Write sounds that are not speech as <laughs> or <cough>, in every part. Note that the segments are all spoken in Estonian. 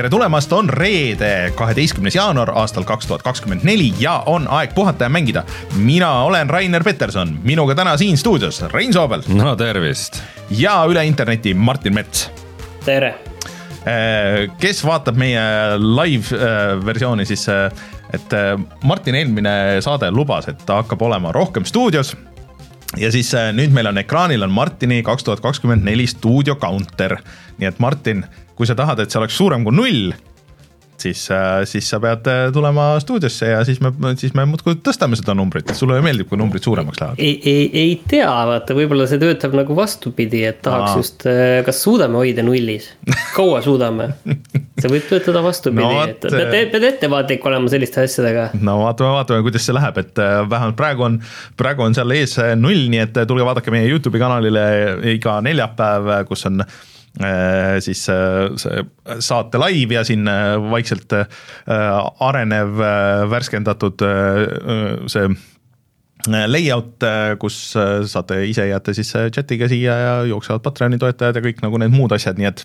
tere tulemast, on reede, kaheteistkümnes jaanuar aastal kaks tuhat kakskümmend neli ja on aeg puhata ja mängida. mina olen Rainer Peterson, minuga täna siin stuudios Rein Soobel. no tervist. ja üle interneti Martin Mets. tere. kes vaatab meie live versiooni, siis et Martin eelmine saade lubas, et ta hakkab olema rohkem stuudios ja siis nüüd meil on ekraanil on Martini kaks tuhat kakskümmend neli stuudio counter. nii et Martin, kui sa tahad, et see oleks suurem kui null, siis, äh, siis sa pead äh, tulema stuudiosse ja siis me, siis me muudkui tõstame seda numbrit, sulle meeldib, kui numbrid suuremaks lähevad? ei, ei, ei tea, vaata, võib-olla see töötab nagu vastupidi, et tahaks Aa. just, äh, kas suudame hoida nullis, kaua suudame? <laughs> see võib töötada vastupidi no,, et pead, pead ettevaatlik olema selliste asjadega. no vaatame, vaatame, kuidas see läheb, et vähemalt praegu on, praegu on seal ees null, nii et tulge vaadake meie Youtube'i kanalile iga neljapäev, kus on siis äh, see saate live ja siin äh, vaikselt arenev värskendatud see layout, kus saate ise jääte siis chat'iga siia ja jooksevad Patreoni toetajad ja kõik nagu need muud asjad, nii et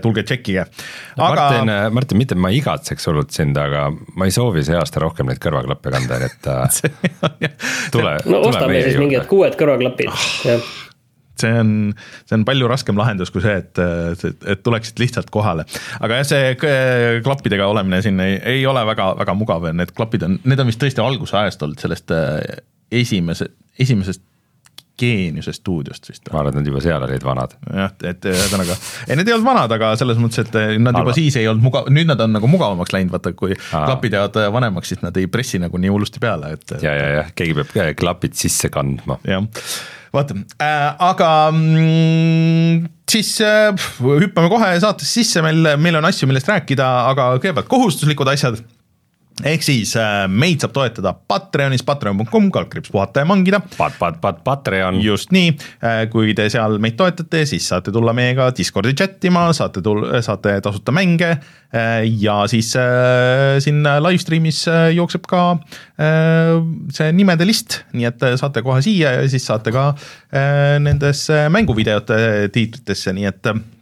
tulge tšekkige. aga. Martin, Martin, mitte ma igatseks hullult sind, aga ma ei soovi see aasta rohkem neid kõrvaklappe kanda, nii et <laughs> tule. no ostame siis mingid kuued kõrvaklapid oh., jah see on, see on palju raskem lahendus kui see, et, et, tuleksid lihtsalt kohale. aga jah, see klappidega olemine siin ei, ei ole väga, väga mugav ja need klapid on, need on vist tõesti algusajast olnud sellest äh, esimese, esimesest geeniuse stuudiost vist. ma arvan, et nad juba seal olid vanad. jah, et ühesõnaga, ei need ei olnud vanad, aga selles mõttes, et nad Halva. juba siis ei olnud mugav, nüüd nad on nagu mugavamaks läinud, vaata kui Aa. klapid jäävad vanemaks, siis nad ei pressi nagu nii hullusti peale, et. ja, ja, ja keegi peab klapid sisse kandma. jah vaata äh,, aga mm, siis äh, hüppame kohe saatesse sisse, meil, meil on asju, millest rääkida, aga kõigepealt kohustuslikud asjad ehk siis äh, meid saab toetada Patreonis, patreon.com, kaldkriips puhata ja mangida. Pat-, pat-, pat-, Patreon. just nii, äh, kui te seal meid toetate, siis saate tulla meiega Discordi chat ima, saate tulla, saate tasuta mänge äh, ja siis siin live stream'is jookseb ka see nimede list, nii et saate kohe siia ja siis saate ka nendesse mänguvideote tiitritesse, nii et Äh,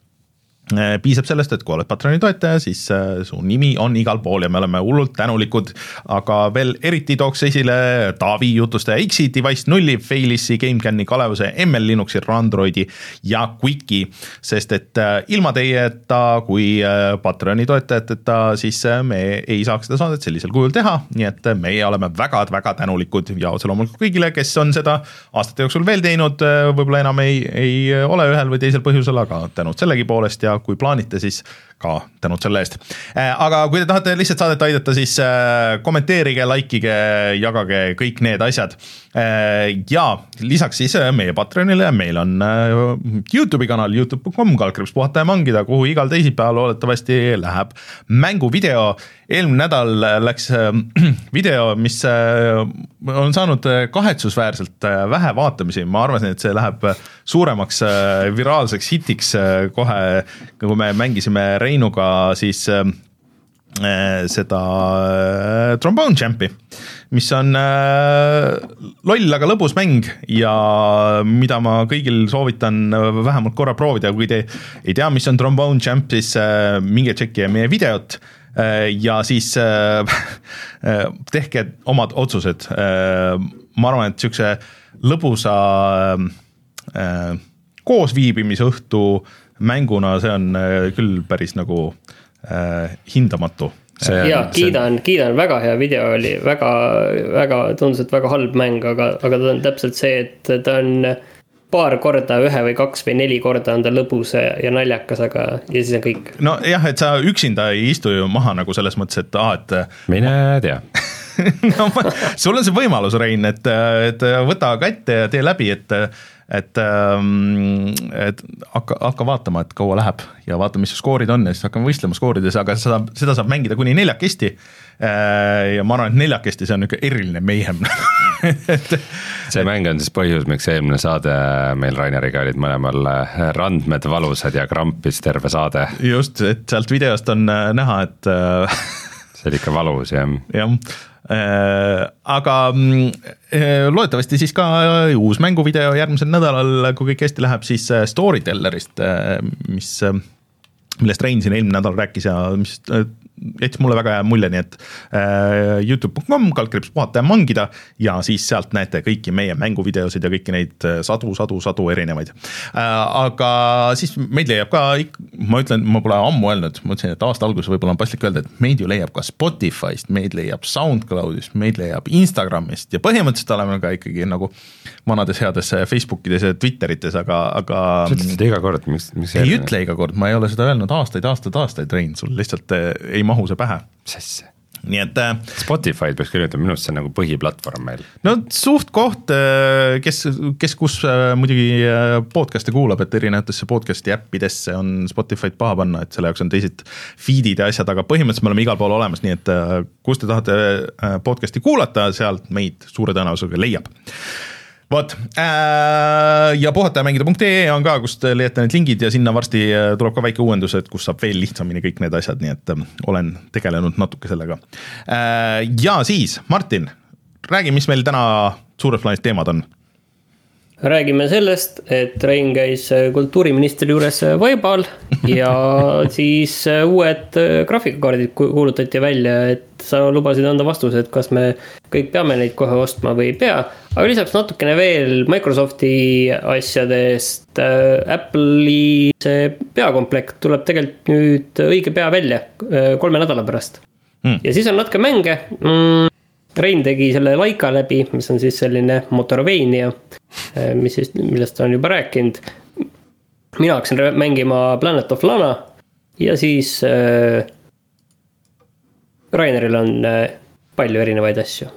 piisab sellest, et kui oled Patreoni toetaja, siis äh, su nimi on igal pool ja me oleme hullult tänulikud. aga veel eriti tooks esile Taavi jutustaja X-i, Device nulli, Failissi, GameCami, Kalevuse, ML Linuxi, Androidi ja Quicki. sest et äh, ilma teieta kui Patreoni toetajateta, siis me ei saaks seda saadet sellisel kujul teha, nii et meie oleme väga-väga tänulikud ja otse loomulikult kõigile, kes on seda aastate jooksul veel teinud, võib-olla enam ei, ei ole ühel või teisel põhjusel, aga tänud sellegipoolest ja kui plaanite, siis ka tänud selle eest. Äh, aga kui te tahate lihtsalt saadet aidata, siis äh, kommenteerige, like ige, jagage kõik need asjad. Äh, ja lisaks siis meie Patreonile meil on Youtube'i kanal, Youtube.com, kaldkriips puhata ja mangida, kuhu igal teisipäeval loodetavasti läheb mänguvideo. eelmine nädal läks <clears throat> video, mis on saanud kahetsusväärselt vähe vaatamisi, ma arvasin, et see läheb suuremaks viraalseks hitiks kohe, kui me mängisime Reinuga siis äh, äh, seda äh, Trombone Champi, mis on äh, loll, aga lõbus mäng ja mida ma kõigil soovitan vähemalt korra proovida, kui te ei tea, mis on Trombone Champ, siis minge tšekkige meie videot ja siis <laughs> tehke omad otsused ma arvan, et siukse lõbusa äh, koosviibimisõhtu äh, mänguna see on äh, küll päris nagu äh, hindamatu. ja kiidan, kiidan, väga hea video oli, väga, väga, tundus, et väga halb mäng, aga, aga ta on täpselt see, et ta on paar korda, ühe või kaks või neli korda on ta lõbus ja naljakas, aga ja siis on kõik. nojah, et sa üksinda ei istu ju maha nagu selles mõttes, et aa, et. mine tea <laughs> no sul on see võimalus, Rein, et, et võta kätte ja tee läbi, et et, ähm, et hakka, hakka vaatama, et kaua läheb ja vaata, mis su skoorid on ja siis hakkame võistlema skoorides, aga seda, seda saab mängida kuni neljakesti. Äh, ja ma arvan, et neljakesti see on niisugune eriline meihem <laughs> et see mäng on siis põhjus, miks eelmine saade meil Raineriga olid mõlemal äh, randmed valusad ja krampis terve saade. just, et sealt videost on äh, näha, et <laughs> see oli ikka valus jah. jah aga mm, loodetavasti siis ka uus mänguvideo järgmisel nädalal, kui kõik hästi läheb, siis äh, Storytellerist, mis millest Rein siin eelmine nädal rääkis ja mis äh, jättis mulle väga hea mulje, nii et äh, Youtube.com, kaldkriips puhata ja mangida ja siis sealt näete kõiki meie mänguvideosid ja kõiki neid äh, sadu, sadu, sadu erinevaid äh,. aga siis meid leiab ka, ma ütlen, ma pole ammu öelnud, mõtlesin, et aasta alguses võib-olla on paslik öelda, et meid ju leiab ka Spotify'st, meid leiab SoundCloud'ist, meid leiab Instagramist ja põhimõtteliselt oleme ka ikkagi nagu vanades heades Facebookides ja Twitterites, aga, aga. sa ütled seda iga kord, miks, miks? ei ütle iga kord, ma ei ole seda öelnud aastaid, aastaid, aastaid, Rein, sul lihtsalt äh, ei mahu see pähe. asja? nii et äh,. Spotify'd peaks küll ütlema, minu arust see on nagu põhiplatvorm meil. no suht koht, äh, kes, kes kus äh, muidugi podcast'e kuulab, et erinevatesse podcast'i äppidesse on Spotify'd paha panna, et selle jaoks on teised feed'id ja asjad, aga põhimõtteliselt me oleme igal pool olemas, nii et kus te tahate podcast'i kuulata, sealt meid suure tõenäosusega leiab vot äh, ja puhatajamängida.ee on ka, kust leiate need lingid ja sinna varsti äh, tuleb ka väike uuendus, et kus saab veel lihtsamini kõik need asjad, nii et äh, olen tegelenud natuke sellega. ja siis Martin, räägi, mis meil täna suures plaanis teemad on räägime sellest, et Rein käis kultuuriministri juures Vaibal <laughs> ja siis uued graafikakaardid kuulutati välja, et sa lubasid anda vastuse, et kas me kõik peame neid kohe ostma või ei pea. Aga lisaks natukene veel Microsofti asjadest. Apple'i see peakomplekt tuleb tegelikult nüüd õige pea välja, kolme nädala pärast mm.. ja siis on natuke mänge mm Rein tegi selle Laika läbi, mis on siis selline Motorvania, eh, mis siis, millest ta on juba rääkinud. mina hakkasin mängima Planet of Lana ja siis äh, Raineril on äh, palju erinevaid asju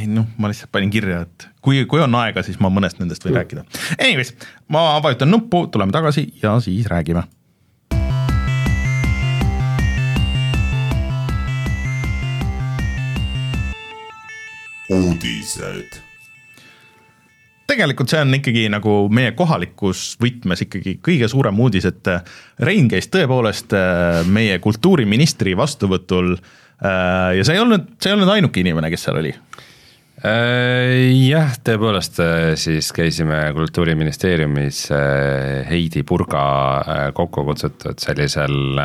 ei noh, ma lihtsalt panin kirja, et kui, kui on aega, siis ma mõnest nendest võin mm. rääkida. Anyways, ma vajutan nuppu, tuleme tagasi ja siis räägime uudised. tegelikult see on ikkagi nagu meie kohalikus võtmes ikkagi kõige suurem uudis, et Rein käis tõepoolest äh, meie kultuuriministri vastuvõtul. Äh, ja see ei olnud, see ei olnud ainuke inimene, kes seal oli jah, tõepoolest siis käisime kultuuriministeeriumis Heidi Purga kokku kutsutud sellisel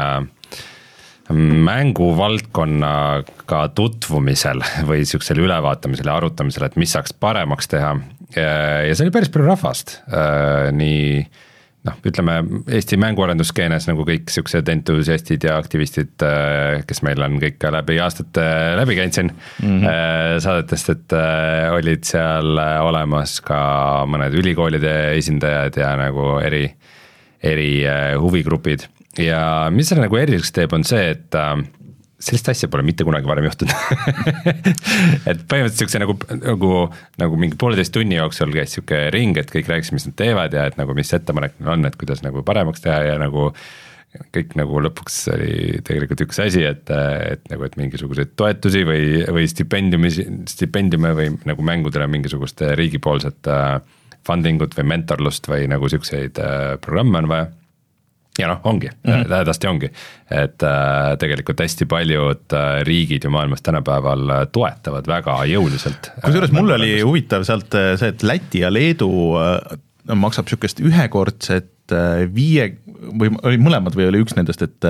mänguvaldkonnaga tutvumisel <laughs> või sihukesel ülevaatamisel ja arutamisel, et mis saaks paremaks teha. ja see oli päris palju rahvast, äh, nii noh, ütleme Eesti mänguarendusskeenes nagu kõik siuksed entusiastid ja aktivistid, äh, kes meil on kõik läbi aastate läbi käinud siin mm -hmm. saadetest, et olid seal olemas ka mõned ülikoolide esindajad ja nagu eri, eri huvigrupid ja mis selle nagu eriliseks teeb, on see, et äh, sellist asja pole mitte kunagi varem juhtunud <laughs> et põhimõtteliselt siukse nagu, nagu, nagu mingi pooleteist tunni jooksul käis sihuke ring, et kõik rääkisid, mis nad teevad ja et nagu, mis ettepanek neil on, et kuidas nagu paremaks teha ja nagu. kõik nagu lõpuks oli tegelikult üks asi, et, et nagu, et mingisuguseid toetusi või, või stipendiumi, stipendiume või nagu mängudele mingisugust riigipoolset äh, funding ut või mentorlust või nagu siukseid äh, programme on vaja ja noh, ongi mm -hmm., hädasti ongi, et äh, tegelikult hästi paljud äh, riigid ju maailmas tänapäeval äh, toetavad väga jõuliselt. kusjuures äh, mul oli huvitav sealt äh, see, et Läti ja Leedu äh, maksab sihukest ühekordset viie või oli mõlemad või oli üks nendest, et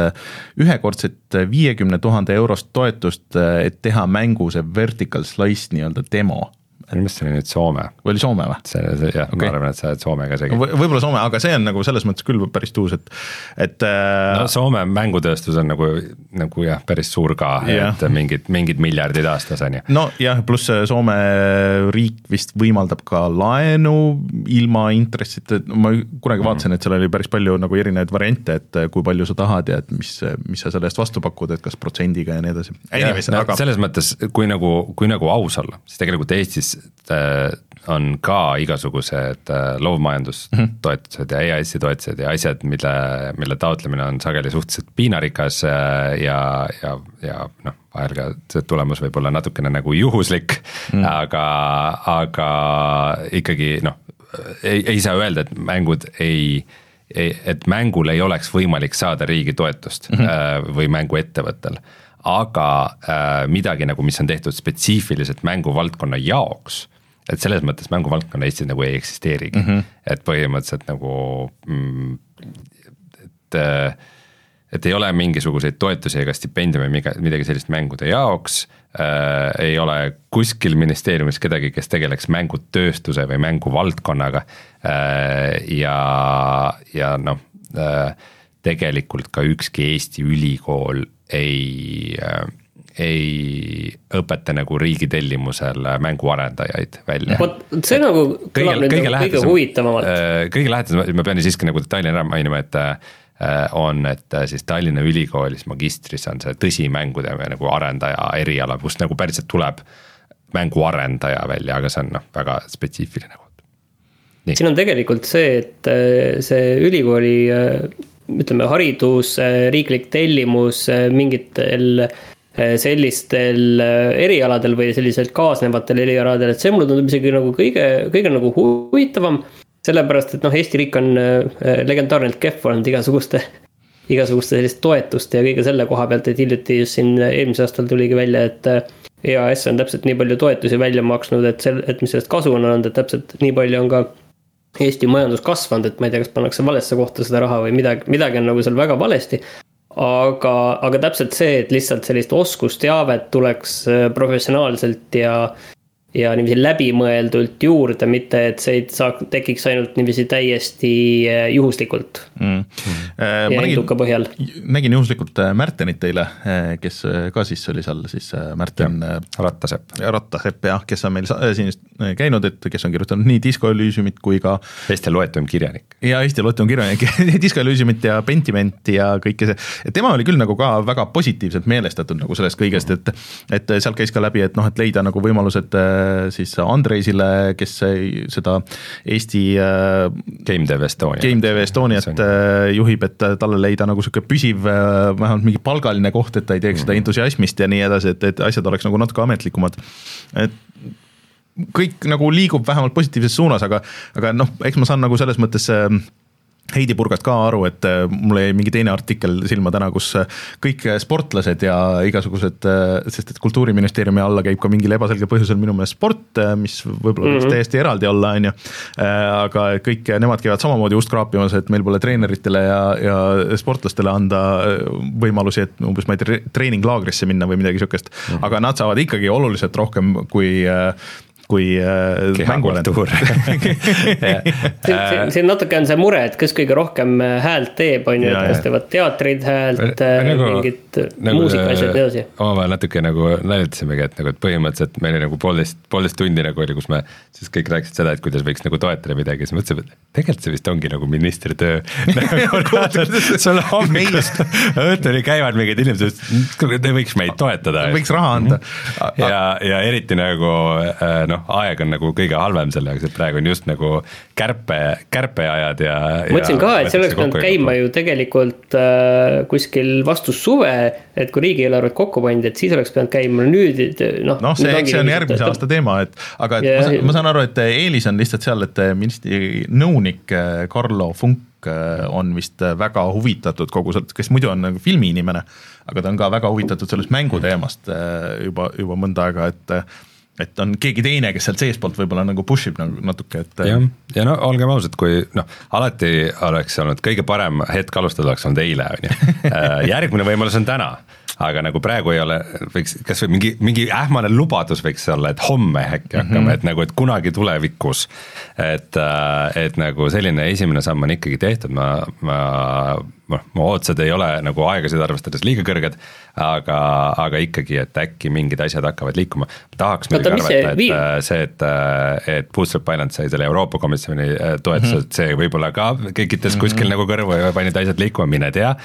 ühekordset viiekümne tuhande eurost toetust, et teha mängu see vertical slice nii-öelda demo meelest see oli nüüd Soome. või oli Soome või? see, see jah okay., ma arvan, et sa oled Soomega segi v. võib-olla Soome, aga see on nagu selles mõttes küll päris tuus, et, et äh.... no Soome mängutööstus on nagu, nagu jah, päris suur ka yeah., et mingid, mingid miljardid aastas on ju. nojah, pluss Soome riik vist võimaldab ka laenu ilma intressita, ma kunagi mm. vaatasin, et seal oli päris palju nagu erinevaid variante, et kui palju sa tahad ja et mis, mis sa selle eest vastu pakud, et kas protsendiga ja nii edasi. No, aga... selles mõttes, kui nagu, kui nagu aus olla, siis tegelikult Eestis Äh, on ka igasugused äh, loovmajandustoetused ja EAS-i toetused ja asjad, mille, mille taotlemine on sageli suhteliselt piinarikas äh, ja, ja, ja noh, vahel ka see tulemus võib olla natukene nagu juhuslik mm., aga, aga ikkagi noh, ei, ei saa öelda, et mängud ei et mängul ei oleks võimalik saada riigi toetust mm -hmm. või mänguettevõttel aga äh, midagi nagu, mis on tehtud spetsiifiliselt mänguvaldkonna jaoks et selles mõttes mänguvaldkonna Eestis nagu ei eksisteerigi mm, -hmm. et põhimõtteliselt nagu mm, et äh, et ei ole mingisuguseid toetusi ega stipendiume midagi sellist mängude jaoks äh,. ei ole kuskil ministeeriumis kedagi, kes tegeleks mängutööstuse või mänguvaldkonnaga äh,. ja, ja noh äh,, tegelikult ka ükski Eesti ülikool ei äh, ei õpeta nagu riigi tellimusel mänguarendajaid välja. vot see nagu kõlab nüüd nagu kõige huvitavamalt. Äh, kõige lähedasem, ma pean siiski nagu detaili ära mainima, et äh, on, et äh, siis Tallinna Ülikoolis magistris on see tõsimängude nagu arendaja eriala, kust nagu päriselt tuleb mänguarendaja välja, aga see on noh, väga spetsiifiline koht. siin on tegelikult see, et see ülikooli ütleme, haridus, riiklik tellimus mingitel Eh, sellistel erialadel või sellisel kaasnevatel erialadel, et see mulle tundub isegi nagu kõige, kõige nagu huvitavam. sellepärast, et noh, Eesti riik on legendaarselt kehv olnud igasuguste, <laughs> igasuguste selliste toetuste ja kõige selle koha pealt, et hiljuti just siin eelmisel aastal tuligi välja, et. EAS on täpselt nii palju toetusi välja maksnud, et sel-, et mis sellest kasu on olnud, et täpselt nii palju on ka Eesti majandus kasvanud, et ma ei tea, kas pannakse valesse kohta seda raha või midagi, midagi on nagu seal väga valesti. Aga, aga täpselt see, et lihtsalt sellist oskusteavet tuleks äh, professionaalselt ja ja niiviisi läbimõeldult juurde, mitte et see ei saa, tekiks ainult niiviisi täiesti äh, juhuslikult mm.. ja nägin, eduka põhjal. nägin juhuslikult äh, Märtenit eile, kes ka siis oli seal siis Märten. Rattasepp. Rattasepp jah, kes on meil siin käinud, et kes on kirjutanud nii Disco Elysiumit kui ka. Eesti loetum kirjanik. ja Eesti loetum kirjanik <laughs> Disco Elysiumit ja Pentimenti ja kõike see, et tema oli küll nagu ka väga positiivselt meelestatud nagu sellest kõigest, et et sealt käis ka läbi, et noh, et leida nagu võimalused Äh, siis Andreisile, kes seda Eesti äh, Game Dev Estonia. Game Dev Estoniat on... Äh, juhib, et talle leida nagu sihuke püsiv, vähemalt mingi palgaline koht, et ta ei teeks mm seda entusiasmist ja nii edasi, et, et asjad oleks nagu natuke ametlikumad. et kõik nagu liigub vähemalt positiivses suunas, aga, aga noh, eks ma saan nagu selles mõttes äh, Heidi Purgat ka aru, et äh, mul jäi mingi teine artikkel silma täna, kus äh, kõik äh, sportlased ja igasugused, sest et kultuuriministeeriumi alla käib ka mingil ebaselgel põhjusel minu meelest sport, mis võib-olla võiks mm -hmm. täiesti eraldi olla, on ju. aga kõik nemad käivad samamoodi ust kraapimas, et meil pole treeneritele ja, ja sportlastele anda võimalusi, et umbes ma ei tea, treeninglaagrisse minna või midagi sihukest mm. -hmm. aga nad saavad ikkagi oluliselt rohkem kui kui äh, mängukultuur siin <laughs> <laughs> natuke on see mure, et kes kõige rohkem äh, häält teeb, on ju, et kas teevad teatrid häält, äh, nagu, mingid nagu, muusikaasjad ja nii edasi. omavahel natuke nagu naljatasimegi, et nagu, et põhimõtteliselt meil oli nagu poolteist, poolteist tundi nagu oli, kus me siis kõik rääkisid seda, et kuidas võiks nagu toetada midagi, siis mõtlesime, et tegelikult see vist ongi nagu ministri töö <laughs> sul hommikust õhtuni käivad mingid inimesed, te võiks meid toetada. võiks raha anda. ja, ja eriti nagu noh, noh, aeg on nagu kõige halvem selle jaoks, et praegu on just nagu kärpe, kärpeajad ja. ma mõtlesin ka, et see oleks pidanud käima ju tegelikult äh, kuskil vastu suve, et kui riigieelarvet kokku pandi, et siis oleks pidanud käima, nüüd noh. noh, see, eks see on järgmise et, aasta teema, et aga et yeah, ma, saan, ma saan aru, et eelis on lihtsalt seal, et ministri nõunik Carlo äh, Funk äh, on vist väga huvitatud kogu sellest, kes muidu on nagu filmiinimene, aga ta on ka väga huvitatud sellest mänguteemast juba, juba mõnda aega, et et on keegi teine, kes sealt seestpoolt võib-olla nagu push ib nagu natuke, et. jah, ja no olgem ausad, kui noh, alati oleks olnud kõige parem hetk alustada oleks olnud eile, on ju. <laughs> Äh, järgmine võimalus on täna aga nagu praegu ei ole, võiks kasvõi mingi, mingi ähmane lubadus võiks olla, et homme äkki hakkame mm, -hmm. et nagu, et kunagi tulevikus. et, äh, et nagu selline esimene samm on ikkagi tehtud, ma, ma noh, mu ootused ei ole nagu aegasid arvestades liiga kõrged, aga, aga ikkagi, et äkki mingid asjad hakkavad liikuma. tahaks muidugi arvata, et viib? Äh, see, et, äh, et Bootstrap Island sai selle Euroopa Komisjoni äh, toetuse mm, -hmm. see võib-olla ka kekitas mm -hmm. kuskil nagu kõrvu ja panid asjad liikuma, mine tea.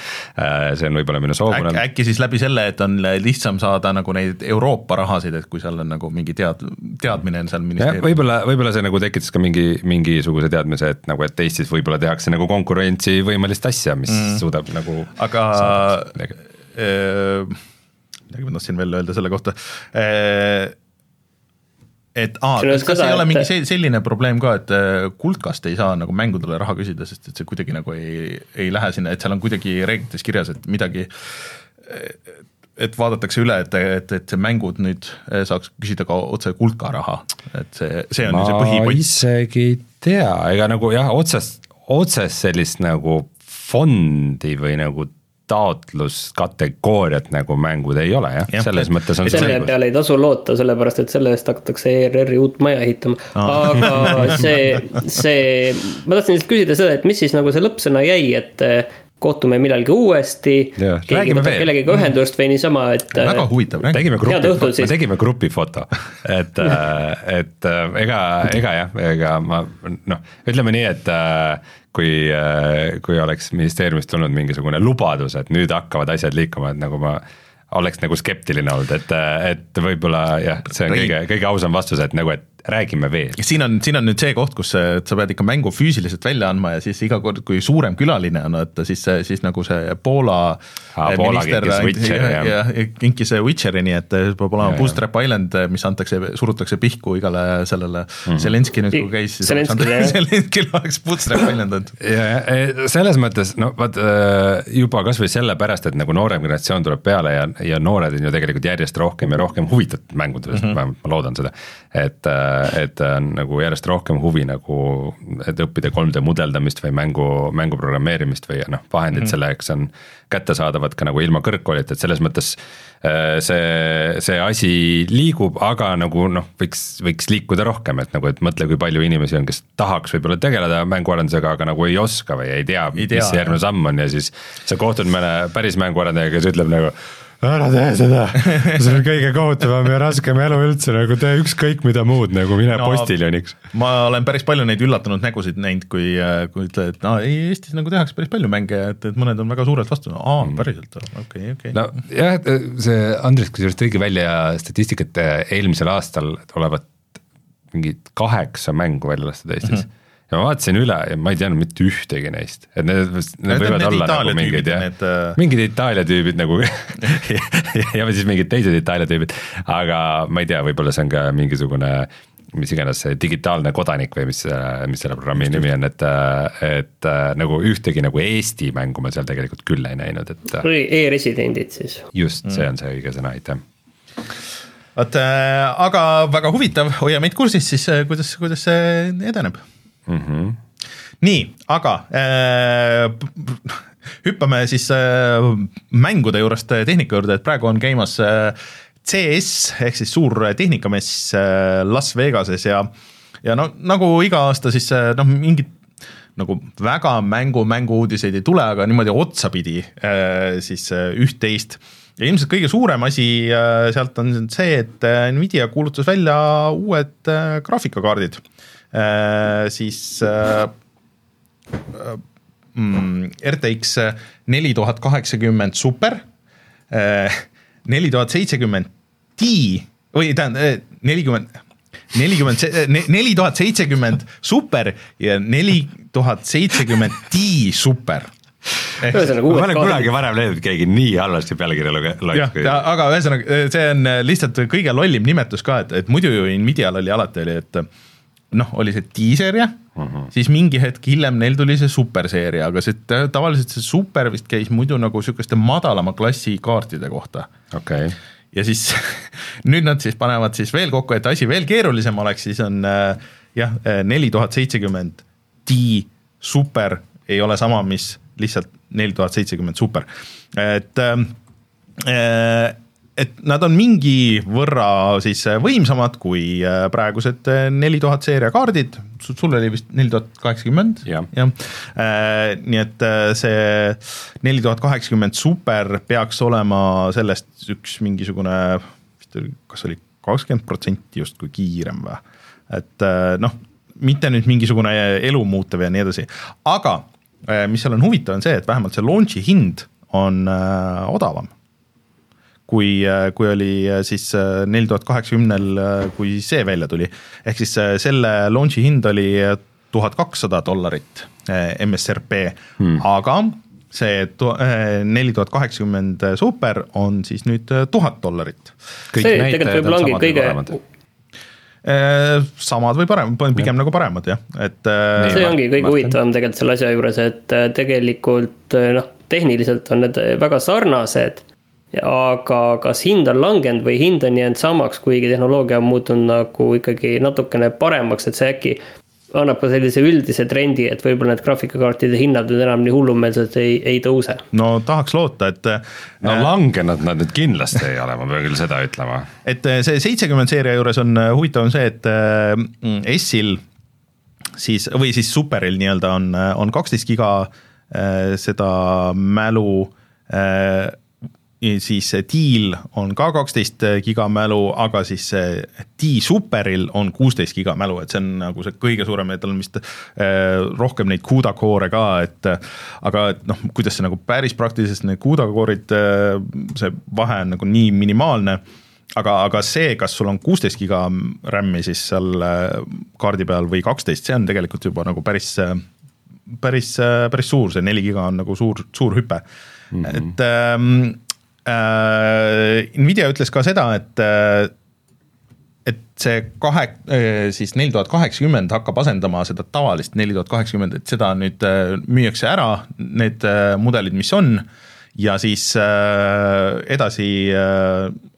see on võib-olla minu soov. äkki, äkki siis läbi selle, et on lihtsam saada nagu neid Euroopa rahasid, et kui seal on nagu mingi tead-, teadmine on seal ministeeriumis. võib-olla, võib-olla see nagu tekitas ka mingi, mingisuguse teadmise, et nagu, et Eestis võib-olla tehakse nagu konkurentsivõimelist asja, mis mm mm. suudab nagu. aga äh, midagi ma tahtsin veel öelda selle kohta äh, et aa, kas, kas ei ole mingi selline probleem ka, et äh, kuldkast ei saa nagu mängudele raha küsida, sest et see kuidagi nagu ei, ei lähe sinna, et seal on kuidagi reeglites kirjas, et midagi et vaadatakse üle, et, et, et see mängud nüüd saaks küsida ka otse kuldka raha, et see, see on ma see põhipõhi. ma isegi ei tea, ega nagu jah, otsest, otsest sellist nagu fondi või nagu taotluskategooriat nagu mängud ei ole jah ja,, selles mõttes on selle õigus. peale ei tasu loota, sellepärast et selle eest hakatakse ERR-i uut maja ehitama ah.. aga see, see, ma tahtsin lihtsalt küsida seda, et mis siis nagu see lõppsõna jäi, et eh, kohtume millalgi uuesti. Keegi räägime võtab kellegagi ühendust või niisama, et. väga huvitav, tegime grupi, tegime grupifoto, et, <laughs> et äh, ega, ega jah, ega ma noh, ütleme nii, et kui, kui oleks ministeeriumist tulnud mingisugune lubadus, et nüüd hakkavad asjad liikuma, et nagu ma oleks nagu skeptiline olnud, et, et võib-olla jah, see on kõige, kõige ausam vastus, et nagu, et räägime veel. siin on, siin on nüüd see koht, kus äh, sa pead ikka mängu füüsiliselt välja andma ja siis iga kord, kui suurem külaline on, vaata siis, siis nagu see Poola äh, Poola minister kinkis Witcheri, ja, ja, kinkis Witcheri, nii et äh, peab olema. Bootstrap Island, mis antakse, surutakse pihku igale sellele mm. Zelenski nüüd, kui käis, siis. Zelenskil oleks Bootstrap Island antud. ja selles mõttes no vot äh, juba kasvõi sellepärast, et nagu noorem generatsioon tuleb peale ja, ja noored on ju tegelikult järjest rohkem ja rohkem huvitatud mängudest mm, -hmm. ma loodan seda. et, et on nagu järjest rohkem huvi nagu, et õppida 3D mudeldamist või mängu, mängu programmeerimist või noh, vahendid mm -hmm. selleks on kättesaadavad ka nagu ilma kõrgkoolita, et selles mõttes äh, see, see asi liigub, aga nagu noh, võiks, võiks liikuda rohkem, et nagu, et mõtle, kui palju inimesi on, kes tahaks võib-olla tegeleda mänguarendusega, aga nagu ei oska või ei tea, Ei tea, mis see järgmine samm on ja siis sa kohtud mõne päris mänguarendajaga, kes ütleb nagu ära tee seda, see on kõige kohutavam ja raskem elu üldse, nagu tee ükskõik mida muud nagu mine No, postiljoniks. ma olen päris palju neid üllatunud nägusid näinud, kui, kui ütled, et no ei, Eestis nagu tehakse päris palju mänge ja et, et mõned on väga suurelt vastu, aa mm., päriselt, okei, okei. nojah, see Andres kusjuures tõigi välja statistikat eelmisel aastal olevat mingid kaheksa mängu välja lastud Eestis mm. -hmm ja ma vaatasin üle ja ma ei teadnud mitte ühtegi neist, et need, need võivad need olla Itaalia nagu mingid tüübid, jah. need, äh,, mingid Itaalia tüübid nagu <laughs> ja siis mingid teised Itaalia tüübid, aga ma ei tea, võib-olla see on ka mingisugune mis iganes see digitaalne kodanik või mis, mis selle programmi nimi on, et, et äh, nagu ühtegi nagu Eesti mängu ma seal tegelikult küll ei näinud, et äh, e-residendid siis. just see on see õige sõna, aitäh. vot aga väga huvitav, hoia meid kursis siis, kuidas, kuidas see edeneb Mm -hmm. nii, aga äh, hüppame siis äh, mängude juurest tehnika juurde, et praegu on käimas äh, CS ehk siis suur tehnikamess äh, Las Vegases ja ja no nagu iga aasta siis äh, noh, mingit nagu väga mängu, mängu-uudiseid ei tule, aga niimoodi otsapidi äh, siis äh, üht-teist ja ilmselt kõige suurem asi äh, sealt on see, et äh, Nvidia kuulutas välja uued äh, graafikakaardid äh,, siis äh, mm, RTX neli tuhat kaheksakümmend super, neli tuhat seitsekümmend Ti või tähendab nelikümmend, nelikümmend, neli tuhat seitsekümmend super ja neli tuhat seitsekümmend Ti super. ühesõnaga ma uued olen kunagi varem näinud, et keegi nii halvasti pealkirja loeks,. aga ühesõnaga see on lihtsalt kõige lollim nimetus ka, et, et muidu ju Nvidial oli alati oli, et noh, oli see T-seeria uh, -huh. siis mingi hetk hiljem neil tuli see superseeria, aga see ta- tavaliselt see super vist käis muidu nagu sihukeste madalama klassi kaartide kohta. Okei, ja siis <laughs> nüüd nad siis panevad siis veel kokku, et asi veel keerulisem oleks, siis on äh, jah, neli tuhat seitsekümmend Ti super ei ole sama, mis lihtsalt neli tuhat seitsekümmend super, et ähm, äh, et nad on mingi võrra siis võimsamad kui äh, praegused neli tuhat seeria kaardid, sul oli vist neli tuhat kaheksakümmend Jah. nii et äh, see neli tuhat kaheksakümmend super peaks olema sellest üks mingisugune, vist oli, kas oli kakskümmend protsenti justkui kiirem või, et äh, noh, mitte nüüd mingisugune elu muutev ja nii edasi, aga äh, mis seal on huvitav, on see, et vähemalt see launch'i hind on äh, odavam kui, kui oli äh, siis neli tuhat kaheksakümnel, kui see välja tuli. ehk siis äh, selle launch'i hind oli tuhat kakssada dollarit äh, MSRP hmm., aga see neli tuhat kaheksakümmend super on siis nüüd tuhat dollarit. see tegelikult võib-olla ongi kõige, samad või parem, pigem nagu paremad jah, et. äh, see ongi kõige huvitavam tegelikult selle asja juures, et äh, tegelikult äh, noh, tehniliselt on need väga sarnased. Aga kas hind on langenud või hind on jäänud samaks, kuigi tehnoloogia on muutunud nagu ikkagi natukene paremaks, et see äkki annab ka sellise üldise trendi, et võib-olla need graafikakaartide hinnad nüüd enam nii hullumeelselt ei, ei tõuse. no tahaks loota, et. no äh, langenud nad nüüd kindlasti ei ole, ma pean küll seda ütlema. et äh, see seitsekümmend seeria juures on äh, huvitav on see, et S-il siis või siis Superil nii-öelda on, on kaksteist giga seda mälu siis T-l on ka kaksteist giga mälu, aga siis see T-Superil on kuusteist giga mälu, et see on nagu see kõige suurem ja tal on vist äh, rohkem neid CUDA core'e ka, et aga et noh, kuidas see nagu päris praktiliselt need CUDA core'id, äh, see vahe on nagu nii minimaalne, aga, aga see, kas sul on kuusteist giga RAM-i siis seal äh, kaardi peal või kaksteist, see on tegelikult juba nagu päris, päris, päris suur, see neli giga on nagu suur, suur hüpe mm. -hmm. et ähm, Äh, Nvidia ütles ka seda, et äh, et see kahe, äh, siis neli tuhat kaheksakümmend hakkab asendama seda tavalist neli tuhat kaheksakümmend, et seda nüüd müüakse ära, need mudelid, mis on, ja siis edasi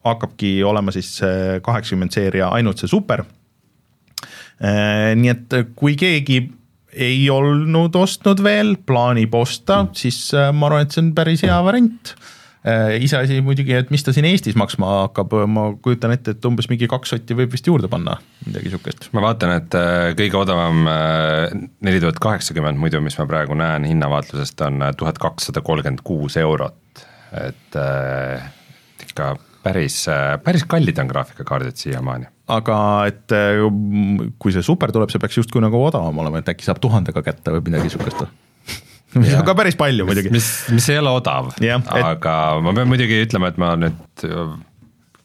hakkabki olema siis kaheksakümmend seeria ainult see super. nii et kui keegi ei olnud ostnud veel, plaanib osta, siis ma arvan, et see on päris hea variant Äh, iseasi muidugi, et mis ta siin Eestis maksma hakkab, ma kujutan ette, et umbes mingi kaks sotti võib vist juurde panna, midagi sihukest. ma vaatan, et äh, kõige odavam äh, neli tuhat kaheksakümmend muidu, mis ma praegu näen hinnavaatlusest, on tuhat kakssada kolmkümmend kuus eurot, et äh, ikka päris, päris kallid on graafikakaardid siiamaani aga et kui see super tuleb, see peaks justkui nagu odavam olema, et äkki saab tuhandega kätte või midagi sihukest või? Mis on ka päris palju muidugi. mis, mis ei ole odav, aga et... ma pean muidugi ütlema, et ma nüüd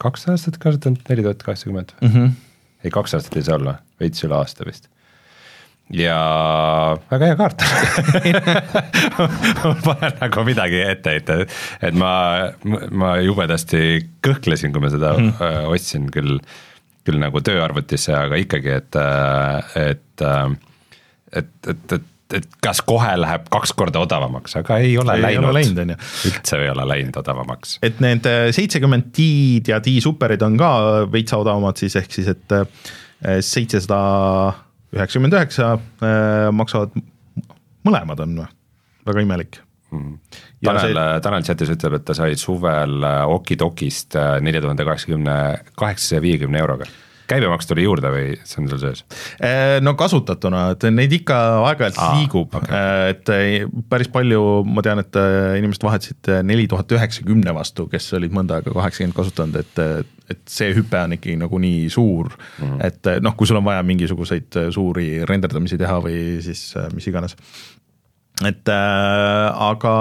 kaks aastat kasutanud neli tuhat kaheksakümmend mm. -hmm. ei, kaks aastat ei saa olla, veits üle aasta vist ja väga hea kaart <laughs> mul pole nagu midagi ette heita, et ma, ma jubedasti kõhklesin, kui ma seda mm -hmm. ostsin küll, küll nagu tööarvutisse, aga ikkagi, et, et, et, et, et et kas kohe läheb kaks korda odavamaks, aga ei ole ei läinud, läinud, üldse ei ole läinud odavamaks. et need äh, seitsekümmend T-d ja T-superid on ka veitsa odavamad siis, ehk siis et äh, seitsesada üheksakümmend üheksa äh, maksavad, mõlemad on väga imelik. Mm. Tanel see..., Tanel chatis ütleb, et ta sai suvel Okidokist nelja tuhande kaheksakümne, kaheksasaja viiekümne euroga käibemaks tuli juurde või see on sul sees? Äh, no kasutatuna, et neid ikka aeg-ajalt liigub okay., äh, et äh, päris palju, ma tean, et inimesed vahetasid neli tuhat üheksakümne vastu, kes olid mõnda aega kaheksakümmend kasutanud, et et see hüpe on ikkagi nagu nii suur mm, -hmm. et noh, kui sul on vaja mingisuguseid suuri renderdamisi teha või siis mis iganes et äh, aga,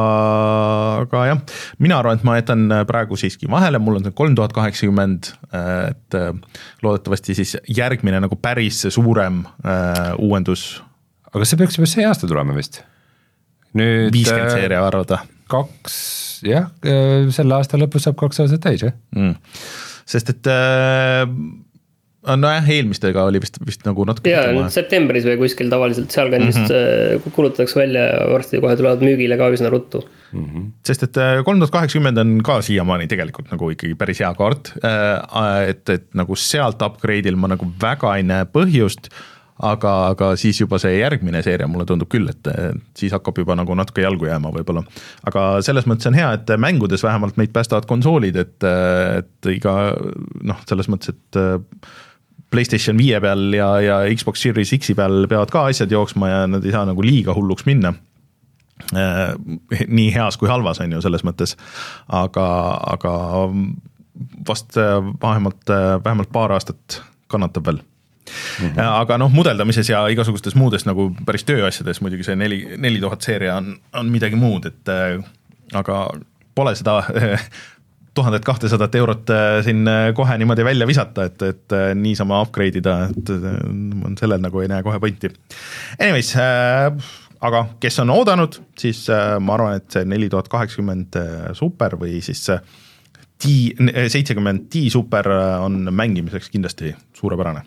aga jah, mina arvan, et ma jätan praegu siiski vahele, mul on see kolm tuhat kaheksakümmend, et äh, loodetavasti siis järgmine nagu päris suurem äh, uuendus. aga see peaks juba see aasta tulema vist? nüüd viiskümmend äh, seeria arvad või? kaks, jah, äh, selle aasta lõpus saab kaks aastat täis, jah mm.. sest et äh, nojah, eelmistega oli vist, vist nagu natuke. jaa, septembris või kuskil tavaliselt sealkandist mm -hmm. kulutatakse välja ja varsti kohe tulevad müügile ka üsna ruttu mm. -hmm. sest et äh, kolm tuhat kaheksakümmend on ka siiamaani tegelikult nagu ikkagi päris hea kaart. Äh, et, et nagu sealt upgrade'il ma nagu väga ei näe põhjust aga, aga siis juba see järgmine seeria mulle tundub küll, et siis hakkab juba nagu natuke jalgu jääma võib-olla. aga selles mõttes on hea, et mängudes vähemalt meid päästavad konsoolid, et, et iga noh, selles mõttes, et Playstation viie peal ja, ja Xbox Series X-i peal peavad ka asjad jooksma ja nad ei saa nagu liiga hulluks minna äh, nii heas kui halvas, on ju, selles mõttes. aga, aga vast äh, vähemalt, äh, vähemalt paar aastat kannatab veel mm. -hmm. aga noh, mudeldamises ja igasugustes muudes nagu päris tööasjades muidugi see neli, neli tuhat seeria on, on midagi muud, et aga pole seda <laughs> tuhandet kahtesadat eurot äh, siin äh, kohe niimoodi välja visata, et, et äh, niisama upgrade ida, et sellel nagu ei näe kohe pointi. Anyways äh,, aga kes on oodanud, siis äh, ma arvan, et see neli tuhat kaheksakümmend super või siis T, seitsekümmend T super on mängimiseks kindlasti suurepärane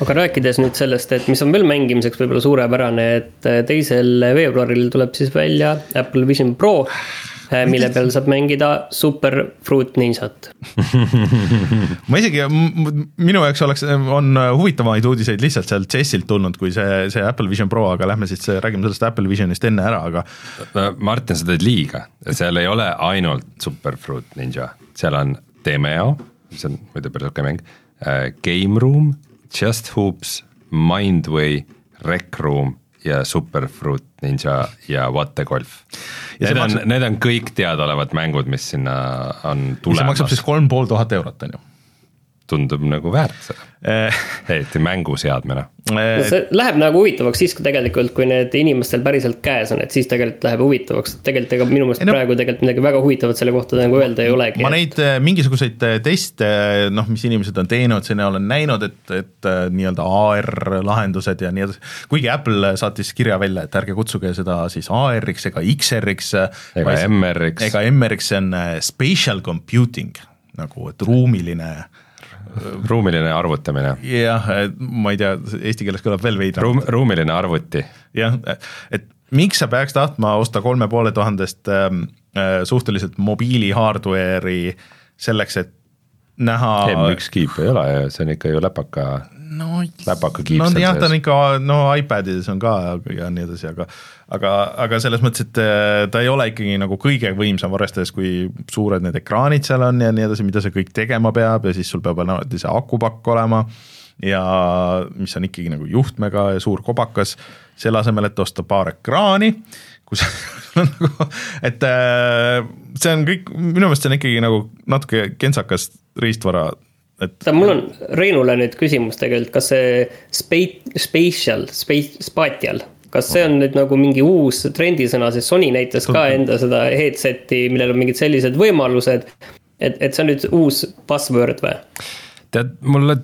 aga rääkides nüüd sellest, et mis on veel mängimiseks võib-olla suurepärane, et teisel veebruaril tuleb siis välja Apple Vision Pro mille peal saab mängida Super Fruit Ninjat <laughs> ma isegi, minu jaoks oleks, on huvitavamaid uudiseid lihtsalt sealt CES-ilt tulnud, kui see, see Apple Vision Pro, aga lähme siis räägime sellest Apple Visionist enne ära, aga. Martin, sa teed liiga, seal ei ole ainult Super Fruit Ninja, seal on Demeo, mis on muidu päris okei mäng uh,, Game Room, Just Hoops, Mindway, Rec Room ja Superfruit Ninja ja What the Golf. Need on maksab..., need on kõik teadaolevad mängud, mis sinna on tulemas. see maksab siis kolm pool tuhat eurot, on ju tundub nagu väärt seda eh. eriti mänguseadmena. no see läheb nagu huvitavaks siis, kui tegelikult, kui need inimestel päriselt käes on, et siis tegelikult läheb huvitavaks, tegelikult ega minu meelest no, praegu tegelikult midagi väga huvitavat selle kohta nagu öelda ei olegi. ma neid eh, mingisuguseid teste, noh, mis inimesed on teinud, sinna olen näinud, et, et nii-öelda AR lahendused ja nii edasi. kuigi Apple saatis kirja välja, et ärge kutsuge seda siis AR-iks ega XR-iks. ega MR-iks. ega MR-iks, see on spatial computing nagu, et ruumiline ruumiline arvutamine. jah, ma ei tea, eesti keeles kõlab veel veidram Ruum,. ruumiline arvuti. jah, et miks sa peaks tahtma osta kolme poole tuhandest ähm, äh, suhteliselt mobiili hardware'i selleks, et näha. M1 kiip ei ole ju, see on ikka ju läpaka no, läpaka kiip no jah, ta on ikka, no iPadides on ka ja nii edasi, aga aga, aga selles mõttes, et äh, ta ei ole ikkagi nagu kõige võimsam, arvestades, kui suured need ekraanid seal on ja nii edasi, mida see kõik tegema peab ja siis sul peab alati see akupakk olema ja mis on ikkagi nagu juhtmega ja suur kobakas, selle asemel, et osta paar ekraani, kus <laughs> nagu, et äh, see on kõik, minu meelest see on ikkagi nagu natuke kentsakas riistvara et. mul on Reinule nüüd küsimus tegelikult, kas see spa-, spatial, space, spatial, kas see on nüüd nagu mingi uus trendisõna, sest Sony näitas ka enda seda headset'i, millel on mingid sellised võimalused. et, et see on nüüd uus buzzword või? tead, mulle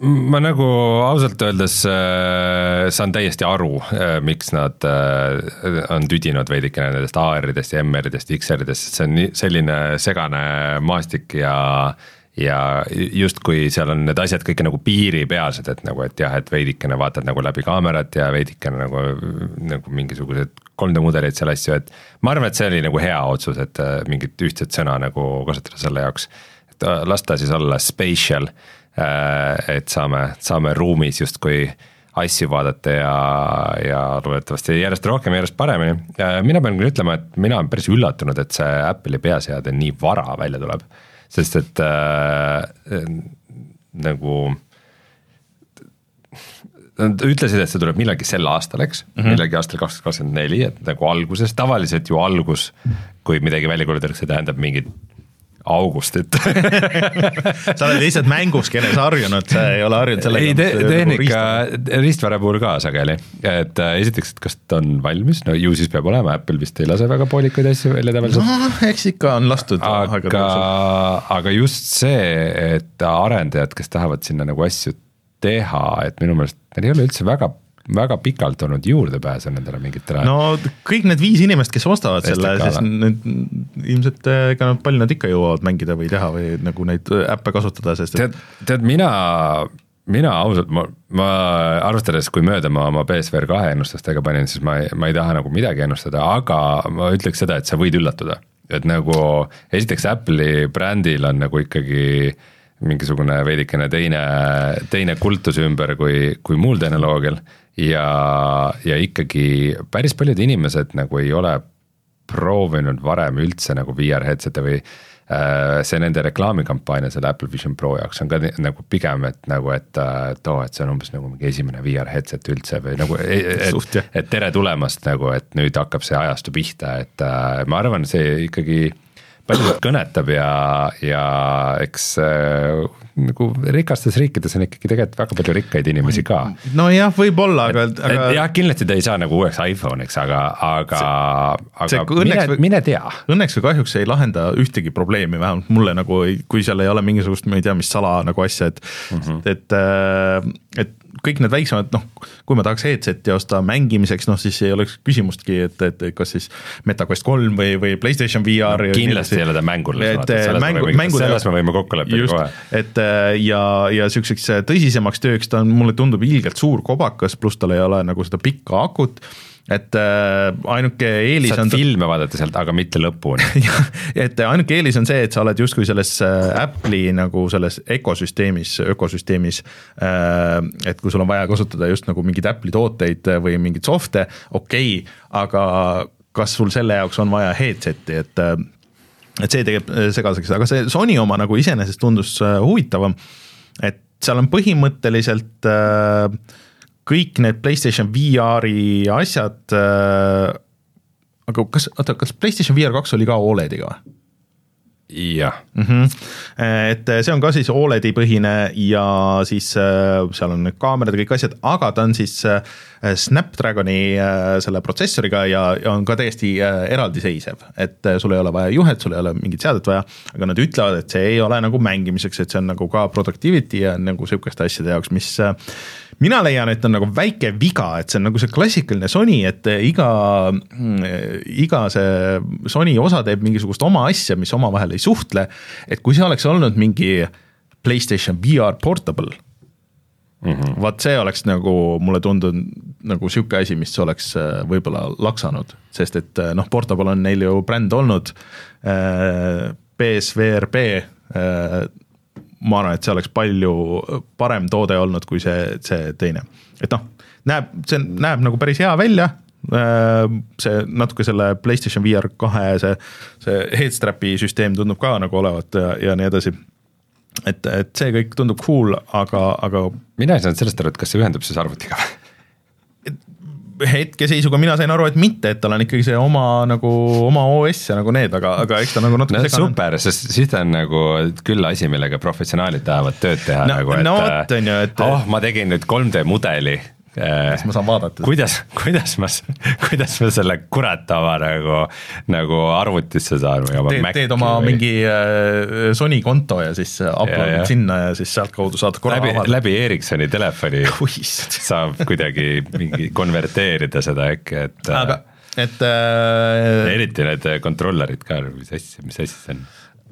ma nagu ausalt öeldes äh, saan täiesti aru äh,, miks nad äh, on tüdinud veidikene nendest AR-idest ja MR-idest, XR-idest, see on nii selline segane maastik ja ja justkui seal on need asjad kõik nagu piiripealsed, et nagu, et jah, et veidikene vaatad nagu läbi kaamerat ja veidikene nagu, nagu mingisugused 3D mudeleid seal asju, et. ma arvan, et see oli nagu hea otsus, et äh, mingit ühtset sõna nagu kasutada selle jaoks. et äh, las ta siis olla spatial, et saame, saame ruumis justkui asju vaadata ja, ja loodetavasti järjest rohkem, järjest paremini. mina pean küll ütlema, et mina olen päris üllatunud, et see Apple'i peaseade nii vara välja tuleb sest et äh, nagu Nad ütlesid, et see tuleb millalgi sel aastal, eks mm, -hmm. millalgi aastal kaks tuhat kakskümmend neli, et nagu alguses, tavaliselt ju algus, kui midagi välja kuulutatakse, tähendab mingit augustit <laughs> sa oled lihtsalt mänguskenes harjunud, sa ei ole harjunud sellega. ei te,, tehnika nagu riistvara puhul ka sageli, et äh, esiteks, et kas ta on valmis, no ju siis peab olema, Apple vist ei lase väga poolikuid asju välja tavaliselt. no eks ikka on lastud. aga, aga just see, et arendajad, kes tahavad sinna nagu asju teha, et minu meelest neil ei ole üldse väga väga pikalt olnud juurdepääsu nendele mingitele. no kõik need viis inimest, kes ostavad selle, siis nüüd ilmselt eh, ega nad palju nad ikka jõuavad mängida või teha või nagu neid äppe kasutada, sest et. tead, tead mina, mina ausalt, ma, ma arvestades, kui mööda ma oma BSVR kahe ennustustega panin, siis ma ei, ma ei taha nagu midagi ennustada, aga ma ütleks seda, et sa võid üllatuda. et nagu esiteks Apple'i brändil on nagu ikkagi mingisugune veidikene teine, teine kultus ümber kui, kui muul tehnoloogial ja, ja ikkagi päris paljud inimesed nagu ei ole proovinud varem üldse nagu VR headset'e või äh, see nende reklaamikampaania selle Apple Vision Pro jaoks on ka nagu pigem, et nagu, et, et oo, et see on umbes nagu mingi esimene VR headset üldse või nagu, e, e, et, et tere tulemast nagu, et nüüd hakkab see ajastu pihta, et äh, ma arvan, see ikkagi paljusid kõnetab ja, ja eks äh, nagu rikastes riikides on ikkagi tegelikult väga palju rikkaid inimesi ka. nojah, võib-olla, aga, aga. jah, kindlasti ta ei saa nagu uueks iPhone'iks, aga, aga, aga mine, mine tea. õnneks või kahjuks ei lahenda ühtegi probleemi, vähemalt mulle nagu, kui seal ei ole mingisugust, ma ei tea, mis sala nagu asja, et mm, -hmm. et, äh, et kõik need väiksemad, noh, kui ma tahaks headset'i osta mängimiseks, noh siis ei oleks küsimustki, et, et kas siis MetaQuest kolm või, või Playstation VR no,. kindlasti ei ole ta suunatud, selles, mängu, mängude, selles me võime kokku leppida kohe. et ja, ja niisuguseks tõsisemaks tööks ta on, mulle tundub ilgelt suur kobakas, pluss tal ei ole nagu seda pikka akut et äh, ainuke eelis saad on filme vaadata sealt, aga mitte lõpuni <laughs> et ainuke eelis on see, et sa oled justkui selles äh, Apple'i nagu selles ökosüsteemis, ökosüsteemis. et kui sul on vaja kasutada just nagu mingeid Apple'i tooteid või mingeid soft'e, okei okay,, aga kas sul selle jaoks on vaja headset'i, et et see teeb segaseks, aga see Sony oma nagu iseenesest tundus huvitavam. et seal on põhimõtteliselt äh, kõik need PlayStation VR-i asjad äh,. aga kas, oota, kas PlayStation VR kaks oli ka Olediga või? jah mm. -hmm. et see on ka siis Oledi põhine ja siis äh, seal on need kaamerad ja kõik asjad, aga ta on siis äh, Snapdragoni äh, selle protsessoriga ja, ja on ka täiesti eraldiseisev, et sul ei ole vaja juhet, sul ei ole mingit seadet vaja, aga nad ütlevad, et see ei ole nagu mängimiseks, et see on nagu ka productivity ja nagu sihukeste asjade jaoks, mis mina leian, et on nagu väike viga, et see on nagu see klassikaline Sony, et iga, iga see Sony osa teeb mingisugust oma asja, mis omavahel ei suhtle. et kui see oleks olnud mingi Playstation VR portable mm -hmm., vaat see oleks nagu mulle tundunud nagu sihuke asi, mis oleks äh, võib-olla laksanud, sest et äh, noh, portable on neil ju bränd olnud. BSVRB äh, ma arvan, et see oleks palju parem toode olnud kui see, see teine. et noh, näeb, see näeb nagu päris hea välja, äh, see natuke selle PlayStation VR kahe see, see headstrap'i süsteem tundub ka nagu olevat ja, ja nii edasi. et, et see kõik tundub cool, aga, aga. mina ei saanud sellest aru, et kas see ühendub siis arvutiga või? Hetkeseisuga mina sain aru, et mitte, et tal on ikkagi see oma nagu oma OS ja nagu need, aga, aga eks ta nagu natuke no, super, sest siis ta on nagu küll asi, millega professionaalid tahavad tööd teha no, nagu, et no, vot, on ju, et oh, ma tegin nüüd 3D mudeli siis ma saan vaadata. kuidas, kuidas ma, <laughs> kuidas ma selle kurat oma nagu, nagu arvutisse saan või oma Maci teed oma või... mingi äh, Sony konto ja siis upload'id sinna ja siis sealtkaudu saad korra läbi, läbi Ericssoni telefoni <laughs> Kuist. saab kuidagi mingi konverteerida seda äkki, et aga, et äh, eriti need controller'id ka, mis asja, mis asi see on?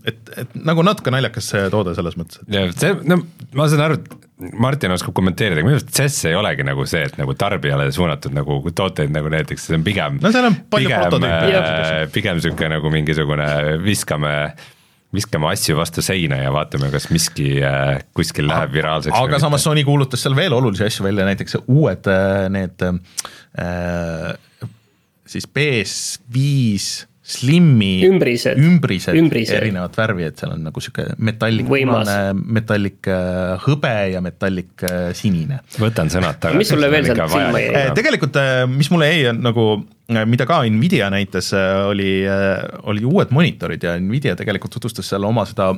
Et, et nagu natuke naljakas see toode selles mõttes. ja see, no ma saan aru, et Martin oskab kommenteerida, minu arust CES ei olegi nagu see, et nagu tarbijale suunatud nagu tooteid nagu näiteks, see on pigem. no seal on palju prototüüpe. Äh, pigem sihuke nagu mingisugune viskame viskame asju vastu seina ja vaatame, kas miski äh, kuskil läheb viraalseks. aga samas Sony kuulutas seal veel olulisi asju välja, näiteks uued äh, need äh, siis PS5 Slimmi ümbrised, ümbrised, ümbrised., erinevat värvi, et seal on nagu sihuke metallik punane, metallik äh, hõbe ja metallik äh, sinine. võtan sõnad tagasi. mis sulle veel sealt silma jäi? Äh, tegelikult, mis mulle jäi, on nagu, mida ka Nvidia näitas, oli, oli uued monitorid ja Nvidia tegelikult tutvustas seal oma seda